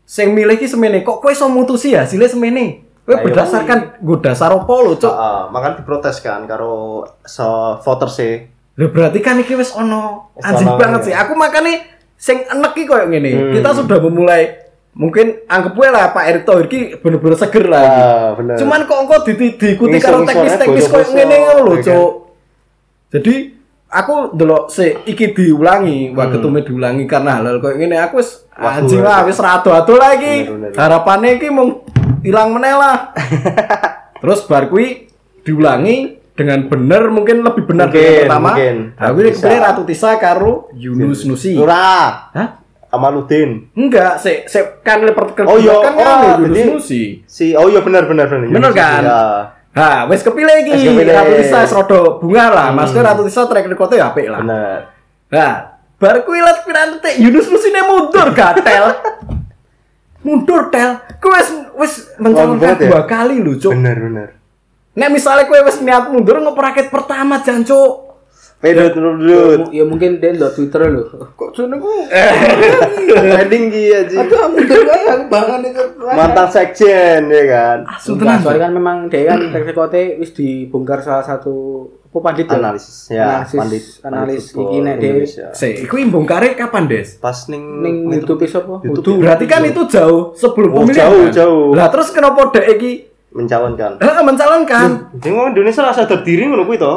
S2: sing milih iki semene kok kowe iso mutusi hasilnya semene? Kowe berdasarkan nggo dasar apa lho, Cuk?
S1: Heeh, makanya diprotes kan karo so voter sih.
S2: Lho berarti kan iki wis ono anjing banget sih. Aku makanya sing enek iki koyo ngene.
S1: Hmm.
S2: Kita sudah memulai mungkin anggap wae lah Pak Erick Thohir ki bener-bener seger lah.
S1: Ah, bener.
S2: Cuman kok engko di- diikuti karo teknis-teknis koyo
S1: bosok-bosok,
S2: ngene ngono lho,
S1: ya kan?
S2: Cuk. Jadi aku delok se iki diulangi, waketume diulangi karena halal koyo ngene aku wis
S1: Hmm. Wah,
S2: anjing
S1: gue-
S2: lah wis rado-ado
S1: bener.
S2: Harapannya iki mung hilang meneh lah. Terus bar kuwi diulangi dengan bener mungkin lebih benar dari yang
S1: Mungkin,
S2: pertama.
S1: mungkin.
S2: Nah, kuwi
S1: Ratu Tisa.
S2: kepilih Ratu Tisa karo Yunus Nusi.
S1: Ora.
S2: Hah?
S1: Amaludin.
S2: Enggak, se, se kan leper
S1: Oh, iya,
S2: kan kan Yunus Nusi.
S1: Si oh iya benar benar benar.
S2: Bener kan?
S1: Ya.
S2: Nah, wis kepilih iki. Ratu Tisa serodo bunga lah.
S1: Hmm.
S2: Maksudnya Ratu Tisa track record-nya apik lah.
S1: Benar.
S2: Nah, bar kuwi liat piranti Yunus Nusi ne mundur gatel. mundur tel. Kuwi wis wis mencalonkan
S1: bener ya?
S2: dua kali lho, Cuk.
S1: Benar benar.
S2: Nek misalnya kowe wis niat mundur ngopo raket pertama jan, Cuk.
S1: Pedot pedot.
S3: Ya mungkin dia ndelok Twitter lho. Kok jenengku?
S1: Trending ki aja.
S3: Aduh, mundur wae aku bangun itu.
S1: Mantan sekjen ya kan.
S2: Asu tenan.
S3: soalnya kan memang dia kan recordnya wis dibongkar salah satu apa pandit ya?
S1: Analisis ya,
S3: analisis,
S1: pandit
S3: analis iki nek
S1: Indonesia.
S2: Se, iku imbongkare kapan, Des?
S1: Pas ning
S3: ning YouTube is apa?
S1: YouTube.
S2: Berarti kan itu jauh sebelum
S1: Oh,
S2: pemilihan.
S1: jauh, jauh.
S2: Lah terus kenapa dek iki
S1: mencalonkan.
S2: eh, mencalonkan?
S1: Jadi ngomong Indonesia lah sadar diri ngono kuwi to.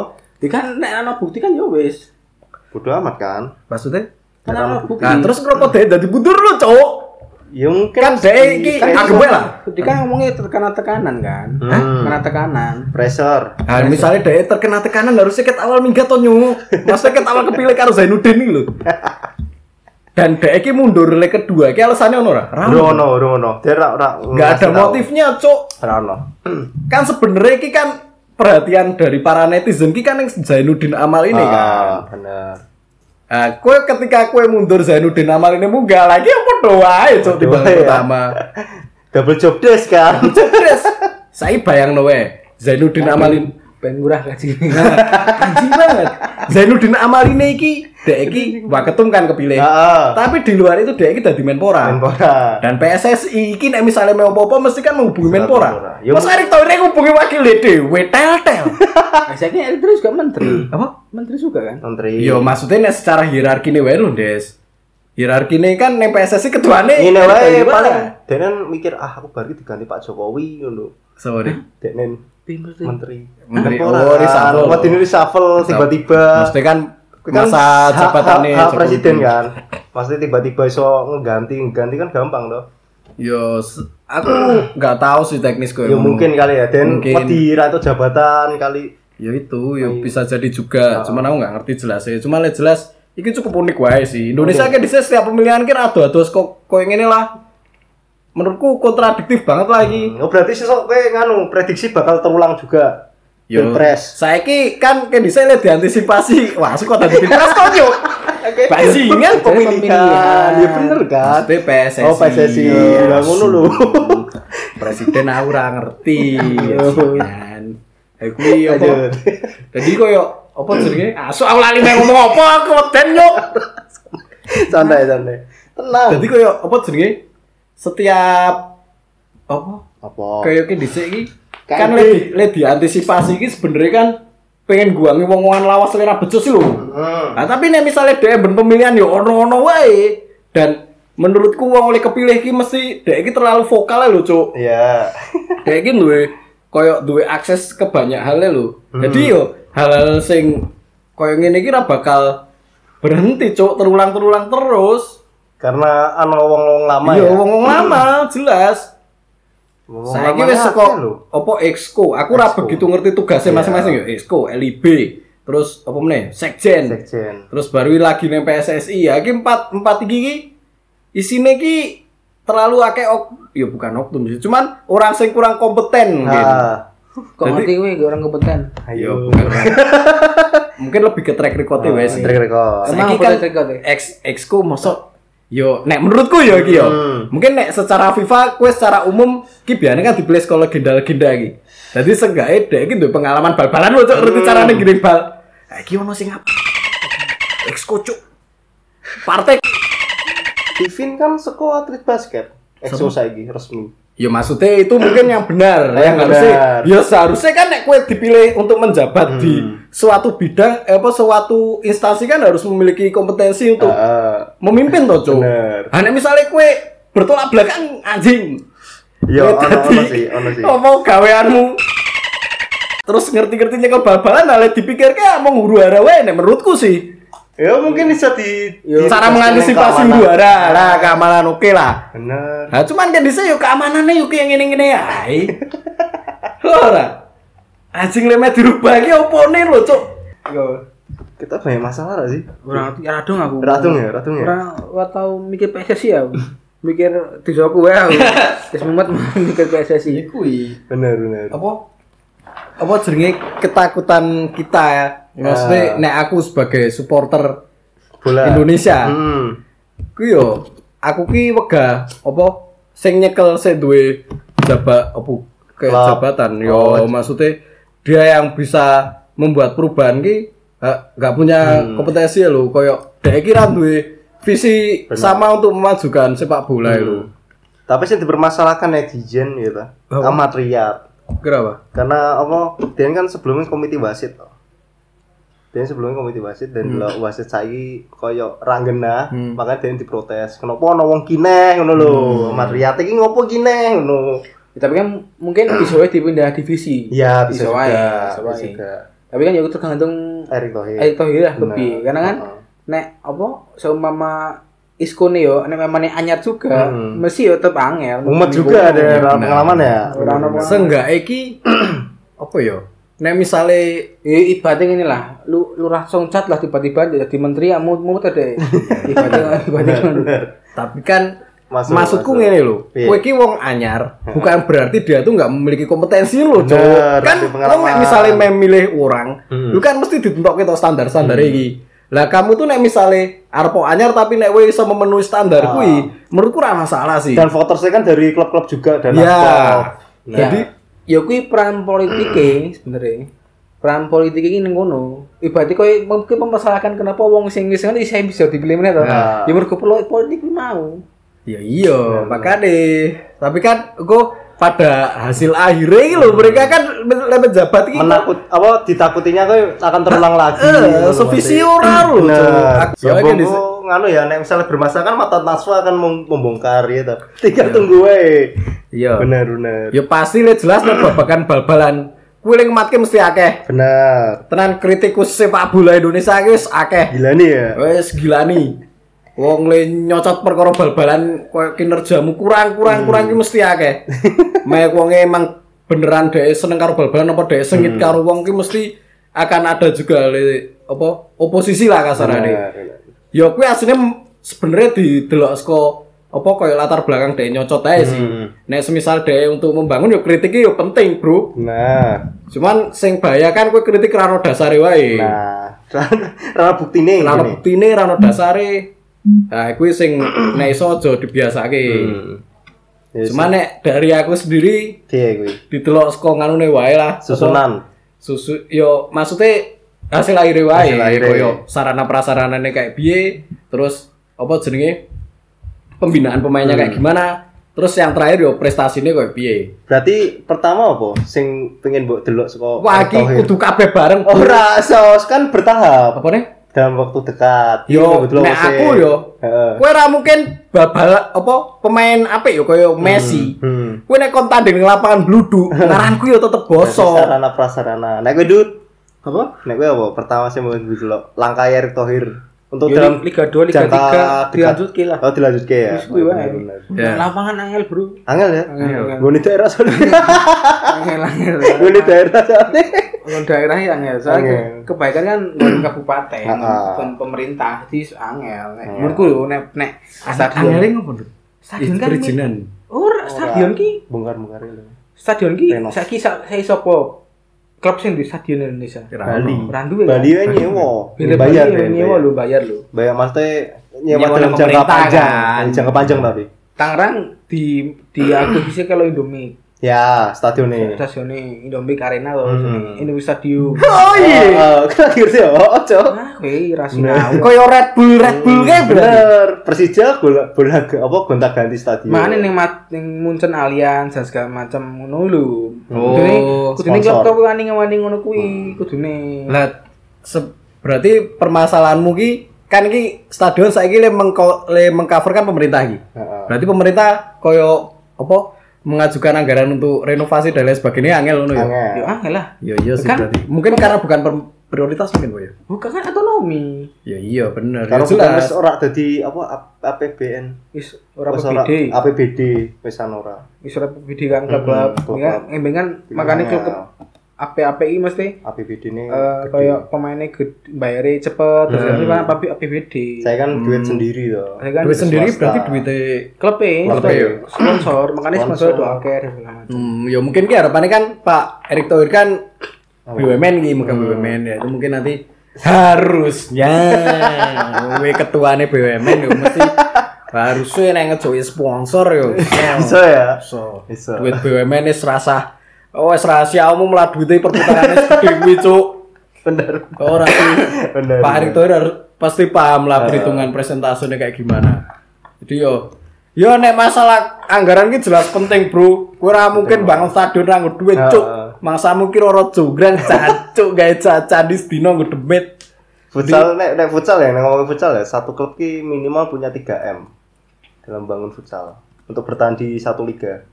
S3: Kan nek ana bukti kan ya wis.
S1: Bodoh amat kan.
S2: Maksudnya?
S3: Kan ana bukti.
S2: Nah, terus kenapa dek dadi mundur lu, Cuk?
S1: Ya mungkin
S2: Kan dek iki
S3: kan
S2: wae lah.
S3: Dia kan ngomongnya terkena tekanan kan.
S1: Hmm.
S3: Kena tekanan.
S1: pressure.
S2: Nah, misalnya dek terkena tekanan harusnya ket awal minggat to nyu. Maksudnya ket awal kepilih karo Zainuddin iki lho. Dan dek iki mundur leg kedua, iki alasannya ono ora? Ono.
S1: Rono, Rono. Dia ora ora
S2: Nggak ada motifnya, Cuk.
S1: Ora ono.
S2: Kan sebenarnya iki kan perhatian dari para netizen iki kan yang Zainuddin Amal ini kan.
S1: Ah, bener.
S2: Nah, kue ketika kue mundur Zainuddin Amal ini munggah lagi apa doa
S1: Doa
S2: bangku
S1: ya.
S2: pertama.
S1: Double job desk kan.
S2: Terus saya bayang noe Zainuddin Amal ini
S3: Ben murah gaji.
S2: anjing banget. Zainuddin Amal ini iki dek iki waketum kan kepilih.
S1: Heeh.
S2: Tapi di luar itu dek iki dadi Menpora.
S1: Menpora.
S2: Dan PSSI iki nek misalnya mau apa-apa mesti kan menghubungi
S1: Menpora.
S2: Menpora.
S1: Ya,
S2: Mas Erick Thohir ngubungi wakil dhewe tel-tel.
S3: Biasanya Erick terus juga menteri.
S2: Apa?
S3: Menteri juga kan?
S1: Menteri.
S2: Yo maksudnya nek secara hierarki nih wae lho, Des. Hierarki nih kan ning PSSI ketuane
S1: Ini
S2: Erick
S1: wae paling. Denen mikir ah aku baru diganti Pak Jokowi ngono.
S2: Sorry.
S1: Denen
S3: Menteri.
S1: menteri.
S2: Menteri.
S1: Menpora
S2: Oh, reshuffle.
S1: Waktu ini reshuffle tiba-tiba.
S2: Maksudnya kan
S1: Kan
S2: masa jabatannya
S1: hak
S2: Jokowi.
S1: presiden kan. Maksudnya tiba-tiba iso ngeganti, ngeganti kan gampang toh.
S2: Yo, aku nggak tahu sih teknis kok.
S1: Ya mungkin kali ya, dan ra entuk jabatan kali.
S2: Ya itu, ya bisa jadi juga. Cuman aku nggak ngerti jelas ya. Cuma lihat jelas, ini cukup unik wae sih. Indonesia kan di setiap pemilihan kan ada ada kok kok yang ini lah. Menurutku kontradiktif banget lagi.
S1: Oh berarti sesok kowe nganu prediksi bakal terulang juga.
S2: Yo,
S1: Pilpres.
S2: saya ki kan kan bisa lihat diantisipasi. Wah, kok tadi pilpres kok yuk. Bajingan
S1: Pemilihan. Ya bener kan.
S2: Maksudnya PSSI.
S1: Oh PSSI. Lah ngono lho.
S2: Presiden aku ora ngerti. Kan. Aku iya apa? Jadi koyo apa jenenge? Asu aku lali mau ngomong apa aku weden yo.
S1: Santai santai. Tenang.
S2: Jadi koyo apa jenenge? Setiap apa?
S1: Apa?
S2: Kayak ki dhisik iki kan
S1: di-
S2: le le diantisipasi iki sebenarnya kan pengen guangi wong-wongan lawas lera becus sih.
S1: Hmm.
S2: Nah, tapi nek misalnya dia ben pemilihan yo ono-ono wae dan menurutku wong oleh kepilih iki mesti dek iki terlalu vokal lho, Cuk.
S1: Iya.
S2: Dek iki duwe koyo duwe akses ke banyak hal lho.
S1: Hmm.
S2: Jadi yo hal-hal sing koyo ngene ra bakal berhenti, Cuk, terulang-terulang terus.
S1: Karena ana wong-wong lama
S2: Iya,
S1: ya.
S2: wong-wong lama jelas.
S1: Wong-wong
S2: Saya wis
S1: akeh
S2: saka
S1: lho.
S2: apa exco. Aku ora begitu ngerti tugasnya
S1: Iya.
S2: masing-masing yo. Exco, LIB, terus apa meneh? Sekjen.
S1: Sekjen.
S2: Terus baru lagi neng PSSI ya, iki empat empat iki iki isine iki terlalu akeh ok, ya bukan oknum sih, cuman orang sing kurang kompeten mungkin.
S1: Ah.
S3: Kok
S2: Jadi-
S3: ngerti gue gak orang kompeten?
S2: Ya,
S1: Ayo.
S2: bukan orang. mungkin lebih ke track record
S1: Oh,
S2: wae sih.
S1: track record.
S3: Emang
S2: kan
S3: track record ya?
S2: ex exco mosok yo nek menurutku yo iki yo.
S1: Hmm.
S2: Mungkin nek secara FIFA kue secara umum ki biasanya kan dipilih sekolah legenda-legenda iki. Jadi seenggaknya dek iki duwe pengalaman bal-balan lho cuk ngerti
S1: Hmm.
S2: carane giring bal. Nah, iki ono sing apa? Exco cuk. Partai
S1: Vivin kan seko atlet basket. Exo saiki resmi.
S2: Ya maksudnya itu mungkin yang benar,
S1: Yang
S2: harusnya. Ya seharusnya kan nek kue dipilih untuk menjabat di
S1: Hmm.
S2: suatu bidang, eh, apa suatu instansi kan harus memiliki kompetensi untuk
S1: Heeh.
S2: memimpin toh, Cuk.
S1: Bener.
S2: Nah, nek misalnya kue bertolak belakang anjing.
S1: Iya, ono ono sih, ono sih.
S2: Apa gaweanmu? Terus ngerti-ngerti nyekel bal-balan, nah lek dipikir kayak mau huru hara wae nek menurutku sih.
S1: Ya mungkin bisa di, di-
S2: Cara mengantisipasi juara lah, keamanan oke lah.
S1: Bener.
S2: Nah, cuman kan dhisik yo keamanannya yo kayak ngene-ngene ae. Ora. Anjing lemet dirubah iki opone lho, Cuk.
S3: Yo,
S1: Kita banyak masalah gak sih?
S3: ora ngerti radung aku.
S1: Radung ya, radung ya.
S3: Ora ora tau mikir PSSI ya. Mikir disoku wae aku. Wis mumet mikir PSSI.
S1: Bener bener.
S2: apa apa jenenge ketakutan kita ya maksudnya nek aku sebagai supporter
S1: Bola.
S2: Indonesia
S1: Hmm.
S2: ku yo aku ki wegah apa sing nyekel sing duwe jabat apa kayak
S1: Klub.
S2: jabatan yo maksudnya dia yang bisa membuat perubahan ki nggak punya kompetensi ya lho koyo dhek ki ra duwe visi sama untuk memajukan sepak bola lho
S1: Tapi sih dipermasalahkan netizen gitu.
S2: Apa? Kenapa
S1: Karena apa? Dia kan sebelumnya komite wasit. toh. Dia sebelumnya komite wasit dan delok wasit saiki koyo ranggena, makanya dia diprotes. Kenapa ono wong kineh ngono lho. Amat riat iki ngopo kineh ngono.
S3: Ya, tapi kan mungkin bisa wae dipindah divisi.
S1: Iya, bisa,
S3: wae,
S1: juga.
S3: bisa
S1: Bisa
S3: wae.
S1: juga.
S3: Tapi kan ya tergantung
S1: Erick Thohir.
S3: Erick Thohir lah lebih. Karena kan nek apa seumpama Isco nih yo, nek memangnya anyar juga,
S1: Hmm.
S3: mesti yo tetep angel.
S1: Umat juga ada
S2: Benar.
S1: pengalaman ya.
S2: Seenggak iki apa yo? Nek misale
S3: Ya ibaratnya ini lah, lu lu langsung cat lah tiba-tiba jadi menteri ya mau. Ibaratnya ibaratnya.
S2: tapi kan
S1: Masuk,
S2: maksudku ngene lho.
S1: Iya.
S2: Kowe iki wong anyar, bukan berarti dia tuh nggak memiliki kompetensi lho, Cuk. Kan wong nek misale memilih orang,
S1: Hmm.
S2: lu kan mesti ditentok kita standar-standar iki. Lah kamu tuh nek misale arep anyar tapi nek kowe iso memenuhi standar
S1: Ah.
S2: kuwi, menurutku ora masalah sih.
S1: Dan votersnya kan dari klub-klub juga dan
S2: Ya.
S3: Nah,
S2: Jadi
S3: ya kuwi peran politiknya sebenarnya. Peran politik ini ngono. Ibaratnya kowe mungkin mempersalahkan kenapa wong sing wis kan bisa bisa dipilih meneh to.
S1: Nah.
S3: Ya mergo politik mau.
S2: Ya iya, makanya tapi kan kok pada hasil akhirnya ini loh mereka kan lebih jabat ini
S1: menakut apa ditakutinya kau akan terulang lagi.
S2: eh sevisi ora lho
S1: Bener. Ya
S2: Soalnya
S1: nganu ya nek misalnya bermasalah kan mata Naswa akan mem- membongkar ya toh. Tinggal tunggu wae.
S2: iya
S1: Bener bener.
S2: ya pasti le jelas nek babakan bal-balan kuwi ling matke mesti akeh
S1: Bener.
S2: tenan kritikus sepak bola Indonesia iki wis akeh
S1: Gila nih ya.
S2: wis gila nih Wong le nyocot perkara bal-balan koyo kinerjamu kurang-kurang kurang ki mesti akeh. Mek wonge emang beneran dhek seneng karo bal-balan apa dhek sengit karo wong ki mesti akan ada juga le, apa oposisi lah kasarane.
S1: Bener.
S2: Ya kuwi asline sebenarnya didelok saka apa koyo latar belakang dhek nyocot ae sih.
S1: Hmm.
S2: Nek semisal dhek untuk membangun ya kritiknya ya penting, Bro.
S1: Nah,
S2: Cuman sing bahaya kan kowe kritik ra ono dasare wae.
S1: nah, rana bukti nih.
S2: Ora ono buktine, ora ono dasare. Nah, kuwi sing nek iso aja dibiasake.
S1: Ya,
S2: Cuman nek dari aku sendiri
S1: dia gue.
S2: didelok saka nganune wae lah.
S1: Susunan.
S2: Susu yo maksudnya hasil akhirnya wae
S1: Hasil akhirnya.
S2: koyo sarana prasaranane kayak piye, terus apa jenenge pembinaan pemainnya kayak gimana, terus yang terakhir yo prestasinya kayak piye.
S1: Berarti pertama apa? Sing pengen mbok delok saka
S2: Wah, iki kudu kabeh bareng.
S1: Ora, sos kan bertahap
S2: Apa nih?
S1: Dalam waktu dekat.
S2: Yo,
S1: Gitu,
S2: nek
S1: sih.
S2: aku yo,
S1: Heeh.
S2: kowe ra mungkin babal apa pemain apik yo koyo Messi.
S1: Hmm.
S2: Kowe nek kon tanding ning lapangan bluduk, ngaranku yo tetep bosok.
S1: Sarana prasarana. Nek kowe Dut,
S3: Apa?
S1: nek kowe apa? Pertama sih mau delok langkah Erick Thohir untuk
S3: Yo,
S1: dalam
S3: Liga 2, Liga
S1: jangka
S3: 3
S1: dekat.
S3: dilanjutke lah.
S1: Oh, dilanjutke ya.
S3: Wis kuwi wae.
S2: Ya.
S3: Lapangan angel, Bro.
S1: Angel ya?
S3: Angel,
S1: di daerah soalnya.
S3: Angel angel.
S1: Gue di daerah soalnya.
S3: Kalau daerah yang angel, soalnya
S1: Angel.
S3: kebaikan kan dari kabupaten, bukan pemerintah, jadi angel. Nek. Menurutku lho, nek nek stadion.
S2: ngopo, Dut?
S3: Stadion kan
S2: perizinan.
S3: Ora, stadion ki,
S1: Bongkar-bongkar itu.
S3: stadion ki saiki sa- saya sapa? Klub sing di stadion Indonesia.
S1: Bali.
S3: Randu ya.
S1: Bali ya nyewa. Bayar ya,
S3: nyewa
S1: bayar.
S3: lu bayar lu.
S1: Bayar maksudnya nyewa dalam jangka panjang.
S2: kan.
S1: Jangka panjang tapi.
S3: Tangerang di di akuisisi kalau Indomie.
S1: Ya, stadionnya.
S3: Stasiunnya Indomie Arena loh,
S1: Hmm.
S3: Indomie Stadium.
S2: Oh
S1: Oh, kena ngerti ya? Ojo.
S3: Ah, kowe rasional.
S2: Koyo Red Bull, Red Bull kayak berarti.
S1: Bener. Persija bola bola apa gonta ganti stadion.
S3: Ning mat ning Munchen Allianz dan segala macam ngono lho.
S2: Oh,
S3: Kudune
S1: sponsor.
S3: klub wani ngawani ngono kuwi kudune.
S2: Lah berarti permasalahanmu ki kan iki stadion saiki le mengko le mengcover kan pemerintah iki.
S1: Heeh.
S2: Berarti pemerintah koyo apa mengajukan anggaran untuk renovasi dan lain sebagainya angel ngono ya.
S1: Angel.
S3: Ya angel lah.
S2: Iya iya sih
S3: Kan-
S2: berarti. Mungkin karena bukan prioritas mungkin Boy. ya.
S3: Bukan kan otonomi.
S2: Ya iya bener.
S1: Kalau
S2: Ya jelas.
S1: wis ora dadi apa A- APBN.
S3: Wis ora
S1: Wis ora
S3: PBD.
S1: APBD wis ora.
S3: Wis ora PBD kan klub-klub.
S1: Klub-klub.
S3: Ya, emang kan makanya klub APAPI mesti
S1: APBD ini
S3: eh kayak pemainnya gede, bayarnya cepet terus
S1: Hmm.
S3: kan apa APBD.
S1: saya kan duit sendiri loh.
S3: Saya kan
S2: Duit sendiri
S1: swasta.
S2: berarti duitnya
S3: klub e, sponsor, makanya sponsor segala macam.
S2: Hmm, ya mungkin ki harapannya kan Pak Erick Thohir kan BUMN gitu, bukan
S1: Hmm.
S2: BUMN ya. Itu mungkin nanti harusnya we ketuanya BUMN yo mesti harusnya ngejoki sponsor yo.
S1: Bisa ya?
S2: So,
S1: Bisa.
S2: duit BUMN wis rasa oh wis rahasia umum lah duitnya perputarannya segede kuwi cuk.
S1: Bener.
S2: Ora sih.
S1: Bener.
S2: Pak Erick Thohir harus pasti paham lah perhitungan presentasinya kayak gimana. Jadi yo Yo nek masalah anggaran ki jelas penting, Bro. Ora mungkin bangun stadion ra duit, Cuk.
S1: Heeh.
S2: Mangsamu ki ora jogran jancuk gawe cacan di sedina nggo demit.
S1: Futsal nek nek futsal ya, nek ngomongin futsal ya, satu klub ki minimal punya 3 M dalam bangun futsal untuk bertahan di satu liga.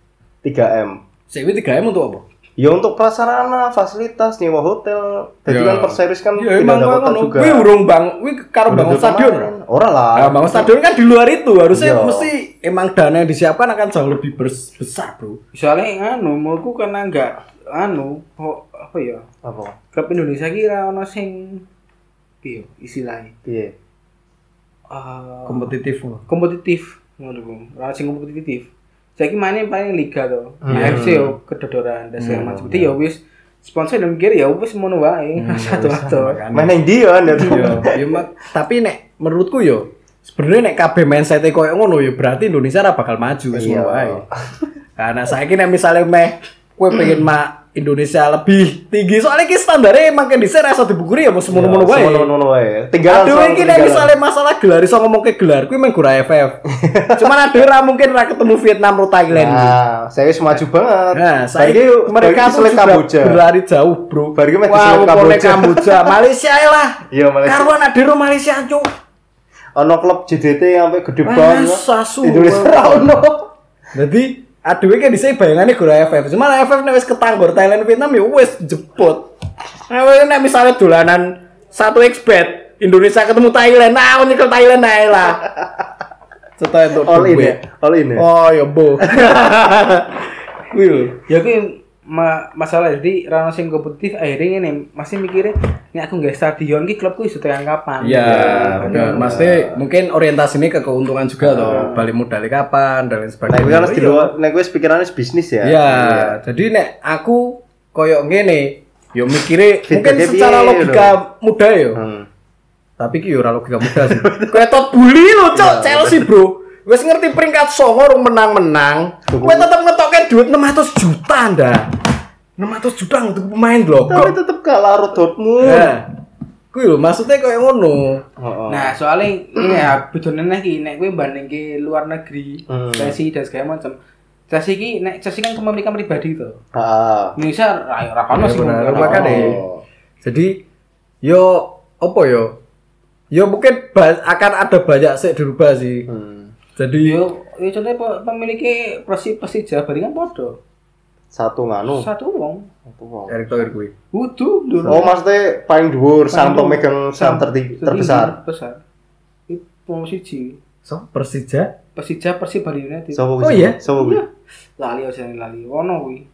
S1: 3
S2: Sik 3M untuk apa?
S1: Ya untuk prasarana, fasilitas, nyewa hotel. Jadi
S2: Ya.
S1: kan Perseris kan
S2: Ya
S1: tidak
S2: emang
S1: ada juga.
S2: Kuwi urung bang, kuwi karo bangun stadion.
S1: pemain. Ora lah.
S2: Nah, bangun stadion kan di luar itu harusnya
S1: Iya.
S2: mesti emang dana yang disiapkan akan jauh lebih besar, Bro.
S3: Soalnya anu, menurutku karena enggak anu, kok apa ya?
S1: Apa?
S3: Klub Indonesia kira ono sing piye istilahnya?
S1: Piye?
S3: Eh,
S2: Kompetitif.
S3: kompetitif ngono ku. Ora sing kompetitif. Saiki maine paling liga to.
S1: Hmm.
S3: AFC yo kedodoran dan segala macam. Jadi ya wis sponsor dan mikir ya wis ngono wae.
S1: Main yang dia kan ya.
S2: Yo, yo mak- tapi nek menurutku yo sebenarnya nek kabeh mindset koyo ngono yo berarti Indonesia ora bakal maju wis
S1: Iya.
S2: ngono wae. Karena saiki nek misale meh kowe pengen mak Indonesia lebih tinggi soalnya ki standarnya emang kan dhisik ra iso dibukuri ya mau semono-mono wae.
S1: Semono-mono wae. Tinggal
S2: Aduh
S1: soal
S2: iki nek misale masalah gelar iso ngomong ke gelar kuwi meng gura FF. Cuman aduh ra mungkin ra ketemu Vietnam atau Thailand.
S1: Nah, saya wis maju banget.
S2: Nah, saya mereka
S1: sulit Kamboja.
S2: berlari jauh, Bro.
S1: Bagi meh
S2: Wah,
S1: sulit Kamboja.
S2: Kamboja, Malaysia ya lah.
S1: Iya, Malaysia.
S2: Karuan adero Malaysia, Cuk.
S1: Ono klub JDT sampai gede banget. Indonesia ra ono.
S2: Jadi aduh iki dhisik bayangane gura FF. Cuman FF nek wis ketanggor Thailand Vietnam ya wis jebot. Nah, nek misalnya dolanan 1xbet Indonesia ketemu Thailand, nah nyekel Thailand ae lah. Cetok untuk
S1: All in ya. All in ya.
S2: Oh ya, Bo. Kuwi.
S3: Ya kuwi ma masalah jadi rano sing kompetitif akhirnya ini masih mikirnya ini aku nggak stadion ki klubku iso tekan kapan
S2: Iya,
S3: Kan
S2: benar.
S3: ngono.
S2: Maksudnya mungkin orientasi ini ke keuntungan juga toh. Balik modalnya kapan dan lain
S1: Nah,
S2: sebagainya.
S1: itu kan harus
S2: Iya.
S1: di luar, nek wis pikirannya bisnis ya.
S2: Iya, jadi nek aku koyo ngene, yo mikire mungkin secara logika muda yo.
S1: Hmm.
S2: Tapi ki yo ora logika muda sih. Kowe tot bully lo, Cok, Chelsea, Bro. Wes ngerti peringkat songo rung menang-menang. Kowe tetep ngetoke duit 600 juta nda. 600 juta untuk pemain
S1: Tapi
S2: blok.
S1: tetep kalah Dortmund.
S2: Nah, kuwi lho maksudnya koyo ngono.
S1: Heeh.
S3: Nah, soalnya ini ya bedone nek iki nek kowe bandingke luar negeri,
S1: Hmm.
S3: Chelsea dan segala macam. Chelsea iki nek Chelsea kan kepemilikan pribadi to.
S1: Heeh.
S3: Indonesia ra ora ono
S2: Iya,
S3: sih.
S2: benar.
S1: Oh.
S2: Jadi yo apa yo? Yo mungkin akan ada banyak sih dirubah sih.
S1: Hmm.
S2: Jadi
S3: Yo, yo contohnya pe- pemiliki Persi Persija Bali kan podo.
S1: Satu nganu.
S3: Satu wong.
S1: Satu wong.
S2: Erick Thohir kuwi.
S3: Wudu dulu.
S1: Oh, maksudnya paling dhuwur saham pemegang saham terbesar.
S3: Besar. Itu wong siji.
S2: So, Persija.
S3: Persija Persi Bali United.
S1: Sopo
S2: Oh,
S1: kuwi?
S2: iya?
S1: Sopo kuwi?
S3: Iya. Lali aja lali. Wono kuwi.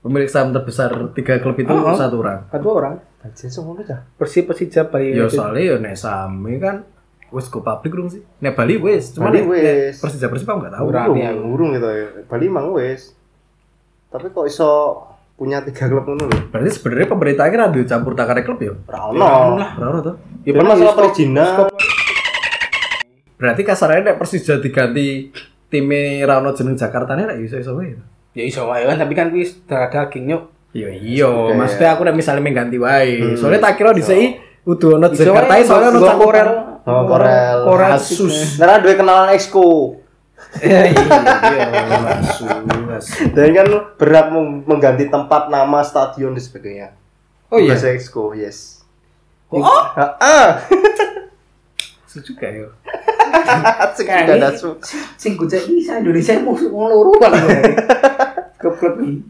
S2: Pemilik saham terbesar tiga klub itu
S3: Oh,
S2: satu orang.
S3: Kedua orang.
S1: Anjir sopo dah.
S3: Persi Persija Bali
S2: Ya
S3: United.
S2: soalnya ya nek saham ini kan wis go publik dong sih. Nek Bali wis, cuma
S1: Bali
S2: Persija Persib aku enggak tahu.
S1: Urung,
S3: aku.
S1: urung gitu ya. Bali emang wis. Tapi kok iso punya tiga klub ngono lho?
S2: Berarti sebenarnya pemerintah ini radio campur takare klub ya?
S1: Ora
S3: Ya,
S1: ono.
S3: lah.
S2: Ora ora tuh.
S1: Ya
S3: paling
S1: masalah perizinan.
S2: Berarti kasarnya nek Persija diganti time Rano jeneng Jakarta nih nek iso-iso wae.
S3: Ya iso wae kan, tapi kan kuwi darah daging nyuk.
S2: Iya iya, maksudnya aku nek misalnya mengganti wae.
S1: Hmm.
S2: Soalnya tak kira dhisik udah ono
S3: Iso
S2: Jakarta soalnya ono
S3: Korel.
S1: Oh, Korel.
S3: Korel.
S2: Asus.
S1: Karena dua kenalan exco.
S2: Iya iya, Asus.
S1: Dan kan meng- mengganti tempat, nama, stadion dan sebagainya.
S2: Oh iya.
S1: Bahasa exco, yes.
S2: Oh,
S1: Ah, ah.
S2: Asus juga ya.
S1: Sing
S3: Kayak
S1: gak ada su-
S3: sing bisa Indonesia mau mau loro paling. Klub-klub ini.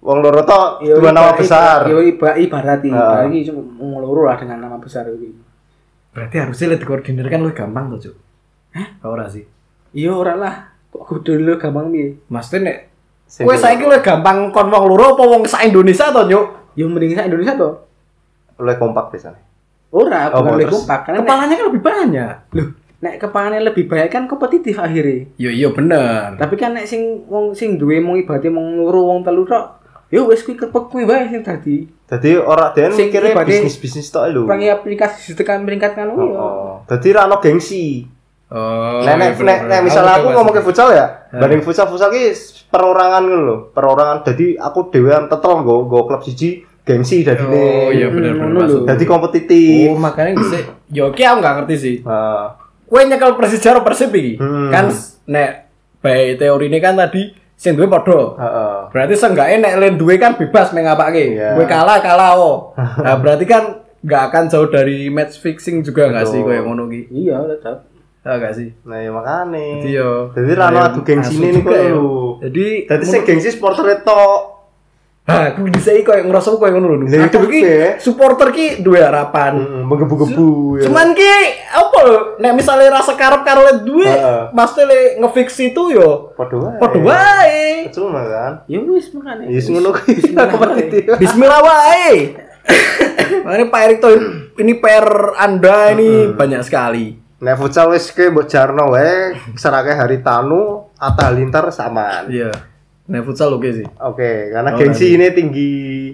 S1: Wong loro to
S3: Ya,
S1: dua nama besar.
S3: Ya ibarat ibarat ini.
S1: Ah.
S3: Ini cuma mau loro lah dengan nama besar ini.
S2: Berarti harusnya lebih koordinir kan lebih gampang tuh, Cuk. Hah? Ora sih.
S3: Iya ora lah. Kok kudu dulu gampang piye?
S2: Maksudnya nek kowe saiki lebih gampang kon wong loro apa wong sak Indonesia to, Nyuk?
S3: Ya mending sak Indonesia toh.
S1: Oleh kompak biasanya.
S3: Ora,
S1: Oh,
S3: bukan lebih kompak karena nek,
S2: Kepalanya kan lebih banyak.
S3: loh, nek kepalanya lebih banyak kan kompetitif akhirnya.
S2: Iya, iya bener.
S3: Tapi kan nek sing wong sing duwe mung ibaratnya mung loro wong telu tok. Ya wis kuwi kepek kuwi wae sing dadi.
S1: Orang dia
S3: Sing
S1: mikirnya
S3: ibaratnya-
S1: bisnis-bisnis tok lho.
S3: Pangi aplikasi tekan peringkat kan
S1: Oh,
S3: ya.
S1: oh. Jadi ra ono gengsi.
S2: Oh.
S1: Nek nek
S2: iya,
S1: nek nek misalnya aku ngomong ke futsal ya, banding futsal futsal ki perorangan ngono lho, perorangan. Jadi aku dhewean tetel nggo nggo klub siji gengsi dadi
S2: Oh, iya bener
S3: Hmm,
S2: bener.
S3: ngono
S2: maksud.
S3: lho.
S1: Dadi kompetitif.
S2: Oh, makanya bisa. Yo ki aku nggak ngerti sih.
S1: Nah,
S2: Kue nyekel Persija karo Persib iki.
S1: Hmm.
S2: Kan nek baik teori ini kan tadi sing duwe padha.
S1: heeh.
S2: Berarti seenggaknya nek len duwe kan bebas mengapake.
S1: Iya.
S2: Gue kalah kalah oh. Nah, berarti kan nggak akan jauh dari match fixing juga nggak sih kayak ngono ki.
S3: Iya, tetap.
S2: Ah nggak sih?
S1: Nah, ya makane.
S2: Jadi yo.
S1: Jadi ra ono adu kok lho.
S2: Jadi
S1: Dadi sing gengsi supporter tok.
S2: Ah, aku bisa koyo ngerasa koyo ngono lho.
S1: Lah,
S2: Aku ki
S1: kabeh.
S2: supporter ki duwe harapan.
S1: Heeh, menggebu-gebu ya.
S2: Cuman ki apa lho nek misalnya rasa karep karo le duwe, pasti le ngefix itu yo
S1: padha wae.
S2: padha wae.
S1: Cuma kan.
S3: Ya wis makane.
S1: Ya sing ngono kuwi
S3: Bismillah
S2: wae. Makanya Pak Erick Thohir ini PR Anda ini banyak sekali.
S1: Nek futsal wis ke mbok jarno wae, serake hari tanu, Atta Halilintar samaan.
S2: Iya. Nek futsal oke sih.
S1: Oke, karena
S2: Oh,
S1: gengsi ini tinggi.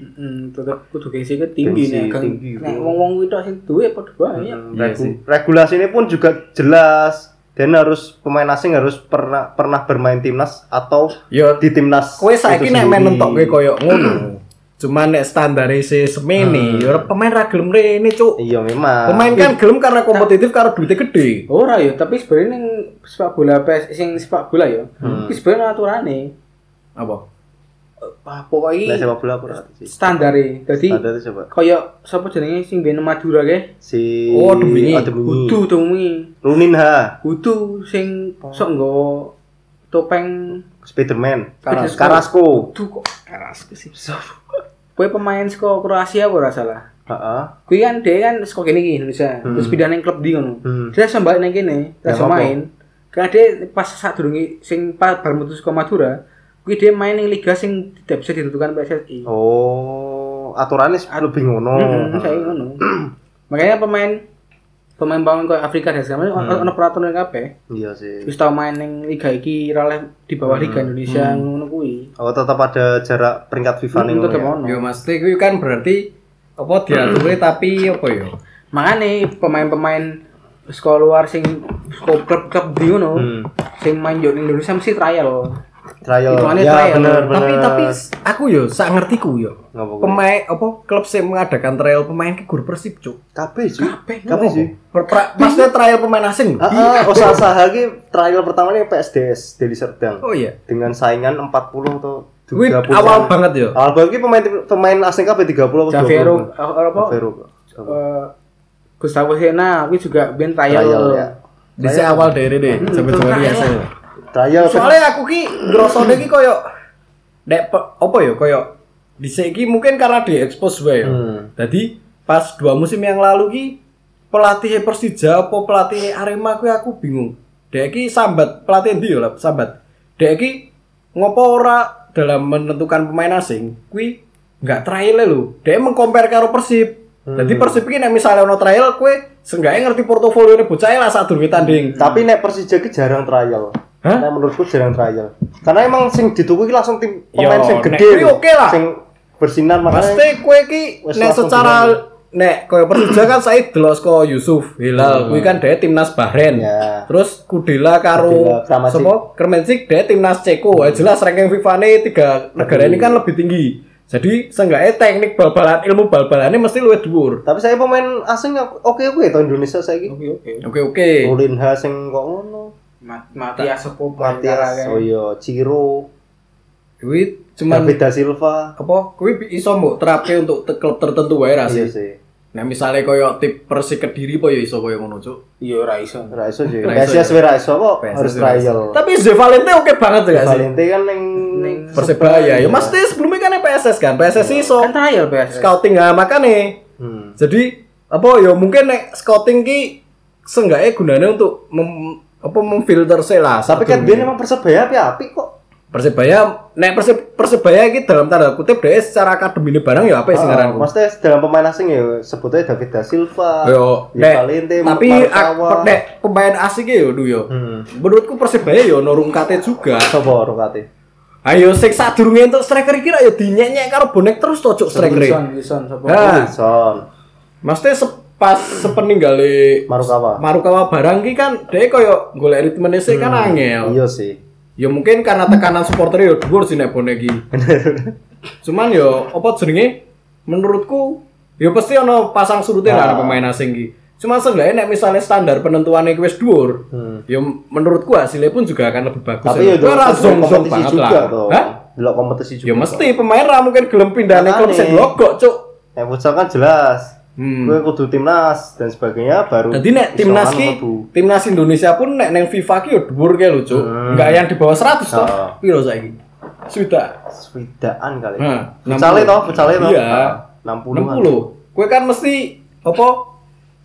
S3: Hmm, tetep kudu gengsi ke tinggi
S1: Gengsi
S3: nih. Kan
S1: tinggi,
S3: nek wong-wong kuwi tok sing duwe padha wae ya.
S1: Hmm,
S2: Iya
S1: regu-
S2: sih.
S1: regulasi ini pun juga jelas. Dan harus pemain asing harus pernah pernah bermain timnas atau
S2: Yo
S1: di timnas.
S2: kowe saiki
S1: itu
S2: nek main entok kowe koyo ngono. Cuman nek standar se semene, yo pemain ra gelem rene, Cuk.
S1: Iya memang.
S2: Pemain kan gelem karena kompetitif karo duitnya gede.
S3: Ora ya, tapi sebenarnya ning sepak bola PS sing sepak bola ya.
S1: Hmm.
S3: Iki sebenarnya aturane.
S2: Apa?
S3: Ah, pokoknya
S1: Nek sepak bola aku ora sih.
S3: standare. Dadi
S1: tuh coba.
S3: kaya sapa jenenge sing ben Madura ke?
S1: Si
S2: Oh, Demi.
S1: Oh, Demi.
S3: Kudu demi.
S1: Luninha,
S3: Kudu sing sok nggo topeng
S1: Spiderman.
S3: Carrasco. kudu kok keras sih. Kowe pemain saka Kroasia apa ora salah?
S1: Heeh.
S3: Kuwi kan dia kan saka kene iki Indonesia.
S1: Hmm.
S3: Terus pindah ning klub di ngono.
S1: Hmm.
S3: Dia sambal ning kene,
S1: apa?
S3: main. Karena dia pas saat durunge sing pa- bar metu saka Madura, kuwi dia main ning liga sing tidak bisa ditentukan PSSI.
S1: Oh, aturannya lebih ngono.
S3: Hmm, saya ngono. Makanya pemain pemain pemain kayak Afrika dan segala macam
S1: Hmm.
S3: ono peraturan kabeh.
S1: Iya sih.
S3: Wis tau main ning liga iki ora oleh di bawah liga
S1: Hmm.
S3: Indonesia ngono kuwi.
S1: Oh, tetap ada jarak peringkat FIFA nih.
S3: Hmm,
S1: ngono
S3: tetep
S1: ya?
S3: ono.
S2: Yo Mas kuwi kan berarti apa diatur tapi apa yo?
S3: Makanya pemain-pemain sekolah luar sing sekolah klub-klub di ngono,
S1: Hmm.
S3: sing main yo ning Indonesia mesti trial.
S1: Trial.
S3: Hitungannya
S1: ya,
S3: trial.
S1: bener,
S2: Tapi
S1: bener.
S2: tapi aku yo sak ngertiku yo. Pemain apa klub sing mengadakan trial pemain ki gur Persib, Cuk.
S1: Kabeh sih.
S3: Kabeh,
S1: Kabeh sih.
S2: Maksudnya trial pemain asing.
S1: Ah, ah, usaha-usaha iki trial pertamanya PSD Deli Serdang.
S2: Oh iya.
S1: Dengan saingan 40 atau
S2: Kuwi
S1: 30.
S2: awal banget yo.
S1: Awal banget iki pemain pemain asing kabeh 30 atau 20.
S3: Javiero eh, apa?
S1: Javiero.
S3: eh, Gustavo Sena kuwi juga ben trial.
S1: Trial ya.
S2: Di awal dari deh, sampai
S3: Hmm,
S2: Januari
S3: trial.
S2: ya. Soalnya aku ki ngrasane ki koyo nek pe- apa ya koyo dhisik ki mungkin karena di expose wae ya.
S1: Hmm.
S2: Jadi pas dua musim yang lalu ki pelatih Persija apa pelatih Arema kuwi aku bingung. Dek ki sambat pelatih ndi lah, sambat. Dek ki ngopo ora dalam menentukan pemain asing kuwi nggak trial lho. Dek mengcompare karo Persib. Jadi Persib nek misalnya ono trial kue seenggaknya ngerti portofolio ini bocah lah saat durung tanding.
S1: Tapi nek Persija ki jarang trial.
S2: Hah?
S1: Menurutku jarang trial. Karena emang sing dituku ki langsung tim
S2: Yo,
S1: pemain sing gede.
S2: kuwi oke lah.
S1: Sing bersinar makanya.
S2: Pasti kue ki
S1: Wes
S2: nek secara nek koyo Persija kan saya delos ko Yusuf Hilal kuwi kan dia timnas Bahrain.
S1: Ya.
S2: Terus Kudela karo sapa Kramencik dia timnas Ceko. Wah, jelas ranking FIFA nih tiga negara ini kan lebih tinggi. Jadi seenggaknya teknik bal-balan ilmu bal-balannya mesti luwih dhuwur.
S1: Tapi saya pemain asing oke oke to Indonesia saiki.
S3: Oke oke.
S2: Oke oke.
S1: Rolinha sing kok ngono.
S3: Mat- Matias Sepo
S1: Matias, oh iya, Ciro,
S2: Kuwi cuman
S1: David da Silva.
S2: apa kuwi iso mbok terapke untuk te- klub tertentu wae
S1: Iya
S2: rasih.
S1: sih.
S2: Nah misalnya koyo tip Persik Kediri po ya iso koyo ngono cuk.
S3: Iya ora iso.
S1: Ra iso sih.
S2: Ra iso,
S1: PSIS
S2: ya.
S1: ra iso kok harus
S2: ora iso.
S1: trial.
S2: Tapi Ze Valente oke banget ya sih.
S1: Valente kan ning
S3: Ning
S2: Persebaya ya. Mas Tis sebelumnya kan yang PSS kan. PSS iso
S3: Kan trial PSS.
S2: scouting nah makanya.
S1: Hmm.
S2: Jadi apa ya mungkin nek scouting ki seenggaknya gunanya untuk mem, apa memfilter sih lah.
S1: Tapi kan dia emang persebaya api-api kok.
S2: Persebaya nek Persib Persebaya iki dalam tanda kutip deh secara akademi ini barang ya apa sih
S1: Ah,
S2: ngaranku?
S1: Maksudnya dalam pemain asing ya sebutnya David da Silva,
S2: Yo, nek,
S1: Valente,
S2: tapi ak- nek pemain asing yo du yo.
S1: Hmm.
S2: Menurutku Persebaya yo nurung kate juga.
S1: Sopo Rokate?
S2: Ayo sing sadurunge entuk striker iki ra yo dinyenyek karo bonek terus to cuk striker.
S3: Wilson, Wilson sapa?
S2: Nah,
S1: Wilson,
S2: Maksudnya se- pas sepeninggale
S1: Marukawa.
S2: Marukawa barang ki kan dhek koyo golek ritmene sih kan angel.
S1: Iya sih.
S2: Ya mungkin karena tekanan supporter ya dhuwur sih nek bonek iki. Cuman yo apa jenenge menurutku ya pasti ono pasang surutnya lah
S1: Ah.
S2: pemain asing ki. Cuma seenggaknya nek misalnya standar penentuannya wis dhuwur,
S1: Hmm.
S2: ya menurutku hasilnya pun juga akan lebih bagus.
S1: Tapi ya
S2: Kowe ora zong-zong
S1: kompetisi
S2: banget
S1: juga
S2: lah.
S1: toh.
S2: Hah?
S1: Delok kompetisi juga.
S2: Ya mesti pemain ra mungkin gelem pindah nek klub sing logok, cuk.
S1: Futsal kan jelas.
S2: Hmm.
S1: Gue kudu timnas dan sebagainya baru.
S2: Jadi nek timnas
S1: isoman
S2: ki, timnas Indonesia pun nek neng FIFA ki yo dhuwur ke lho, Cuk.
S1: Hmm.
S2: Enggak yang di bawah 100 toh.
S1: Oh.
S2: Piro saiki? Sudah.
S1: Swidaan kali.
S2: Nah,
S1: Futsale
S2: 60.
S1: toh, futsale toh.
S2: Iya.
S1: Nah, 60-an.
S2: 60. Kue kan mesti apa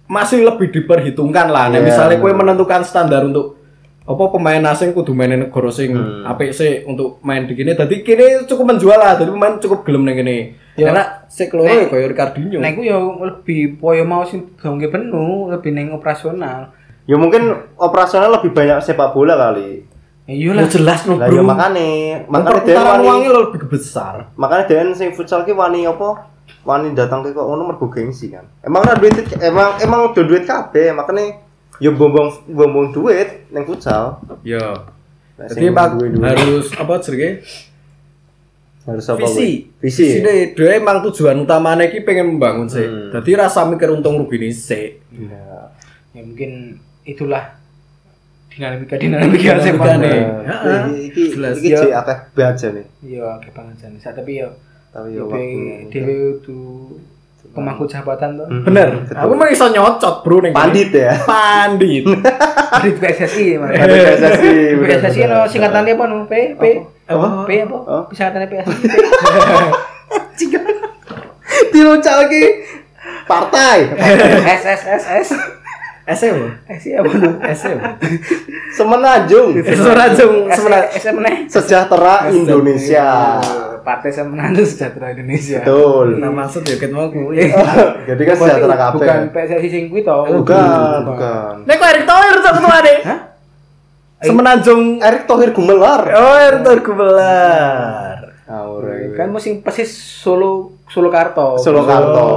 S2: masih lebih diperhitungkan lah. Nek
S1: Iya,
S2: misalnya kue
S1: bener.
S2: menentukan standar untuk apa pemain asing kudu main ning negara sing
S1: Hmm.
S2: apik sih untuk main di kini. Dadi kini cukup menjual lah. Dadi pemain cukup gelem ning kene.
S3: Ya.
S2: Karena sik loro
S3: Nek-
S2: ya koyo Ricardinho.
S3: Nek ku yo lebih poyo mau sing dongke penuh, lebih neng operasional.
S1: Ya mungkin operasional lebih banyak sepak bola kali.
S3: Ya iya
S2: Ya
S3: lah.
S2: jelas no,
S1: Lah
S2: Bro.
S1: ya makane, makane dia
S2: Perputaran
S1: wani
S2: uangnya lebih besar.
S1: makane dia sing futsal ki wani apa? Wani datang ke kok ngono mergo gengsi kan. Emang ora duit emang emang do duit kabeh, makane ya bombong bombong duit ning futsal.
S2: Ya.
S1: Nah,
S2: Jadi Pak harus apa jenenge?
S1: harus apa?
S2: Visi.
S1: Visi. ya?
S2: deh, dia emang tujuan utamanya ki pengen membangun sih.
S1: Hmm.
S2: Jadi rasa mikir untung rugi nih sih.
S1: Iya.
S3: Ya mungkin itulah dinamika dinamika
S2: Dinamika
S3: sepak
S2: nih.
S3: bola.
S2: Heeh.
S1: Iki iki
S2: Jelas.
S1: iki
S3: Ya.
S1: jek akeh baca nih.
S3: Iya, akeh banget jan. Sa- Tapi yo
S1: Tapi ya waktu.
S3: dhewe kudu pemangku jabatan to.
S1: Hmm.
S2: Bener.
S1: Betul.
S2: Aku mah iso nyocot, Bro ning.
S1: Pandit ya.
S2: Pandit.
S3: Di PSSI Mas.
S1: Ada PSSI.
S3: PSSI no singkatannya apa no? P P
S1: Apa?
S3: P apa? Singkatannya PSSI. P.
S1: Dilucal ki partai.
S3: S S S S.
S2: SM.
S3: S apa no?
S2: SM.
S1: Semenanjung.
S2: Semenanjung, Semenanjung.
S1: Sejahtera Indonesia.
S3: Partai Semenanjung Sejahtera Indonesia.
S1: Betul.
S2: Nah, maksud ya mau kuwi.
S1: Jadi kan sejahtera kabeh.
S3: Bukan PSSI sing kuwi to.
S1: Bukan, bukan.
S2: Nek kok Erick Thohir tuh ketua deh.
S3: Hah?
S2: Semenanjung.
S1: Erick Thohir Gumelar.
S2: Oh, Erick Thohir Gumelar.
S1: Aure.
S3: Kan musim persis Solo Solo Karto.
S1: Solo Karto.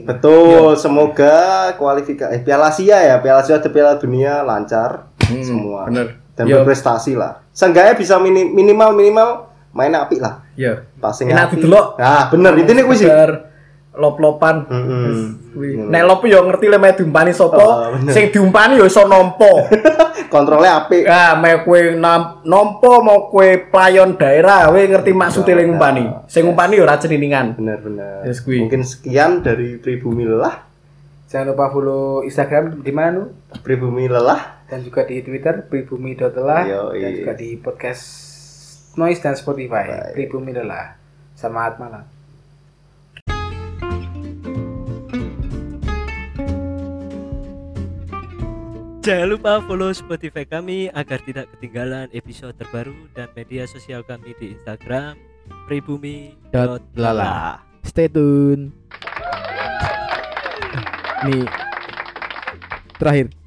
S2: Oh.
S1: Betul, semoga kualifikasi eh, Piala Asia ya, Piala Asia atau Piala Dunia lancar
S2: Hmm,
S1: semua.
S2: bener.
S1: Dan
S2: Yo.
S1: berprestasi lah. Seenggaknya bisa mini- minimal minimal main api lah.
S2: Ya.
S1: Passing
S2: Enak
S1: api. Nah, bener itu nih kuwi sih.
S2: Lop-lopan.
S1: Mm-mm.
S2: Wih, Nek lop yo ngerti le me diumpani sapa,
S1: Oh,
S2: sing diumpani yo iso nampa.
S1: Kontrolnya api.
S2: Ah, me kowe nam- nampa mau kowe playon daerah, kowe ngerti maksudnya le ngumpani. Sing ngumpani yo ora ceniningan.
S1: Bener bener.
S2: Yes, kuwi.
S1: Mungkin sekian dari Pribumi Lelah.
S3: Jangan lupa follow Instagram di mana?
S1: Pribumi Lelah.
S3: dan juga di Twitter pribumi.telah
S1: Yoi.
S3: dan juga di podcast Noise dan Spotify pribumi adalah selamat malam
S4: Jangan lupa follow Spotify kami agar tidak ketinggalan episode terbaru dan media sosial kami di Instagram pribumi.lala.
S5: Stay tune. Nih. Terakhir.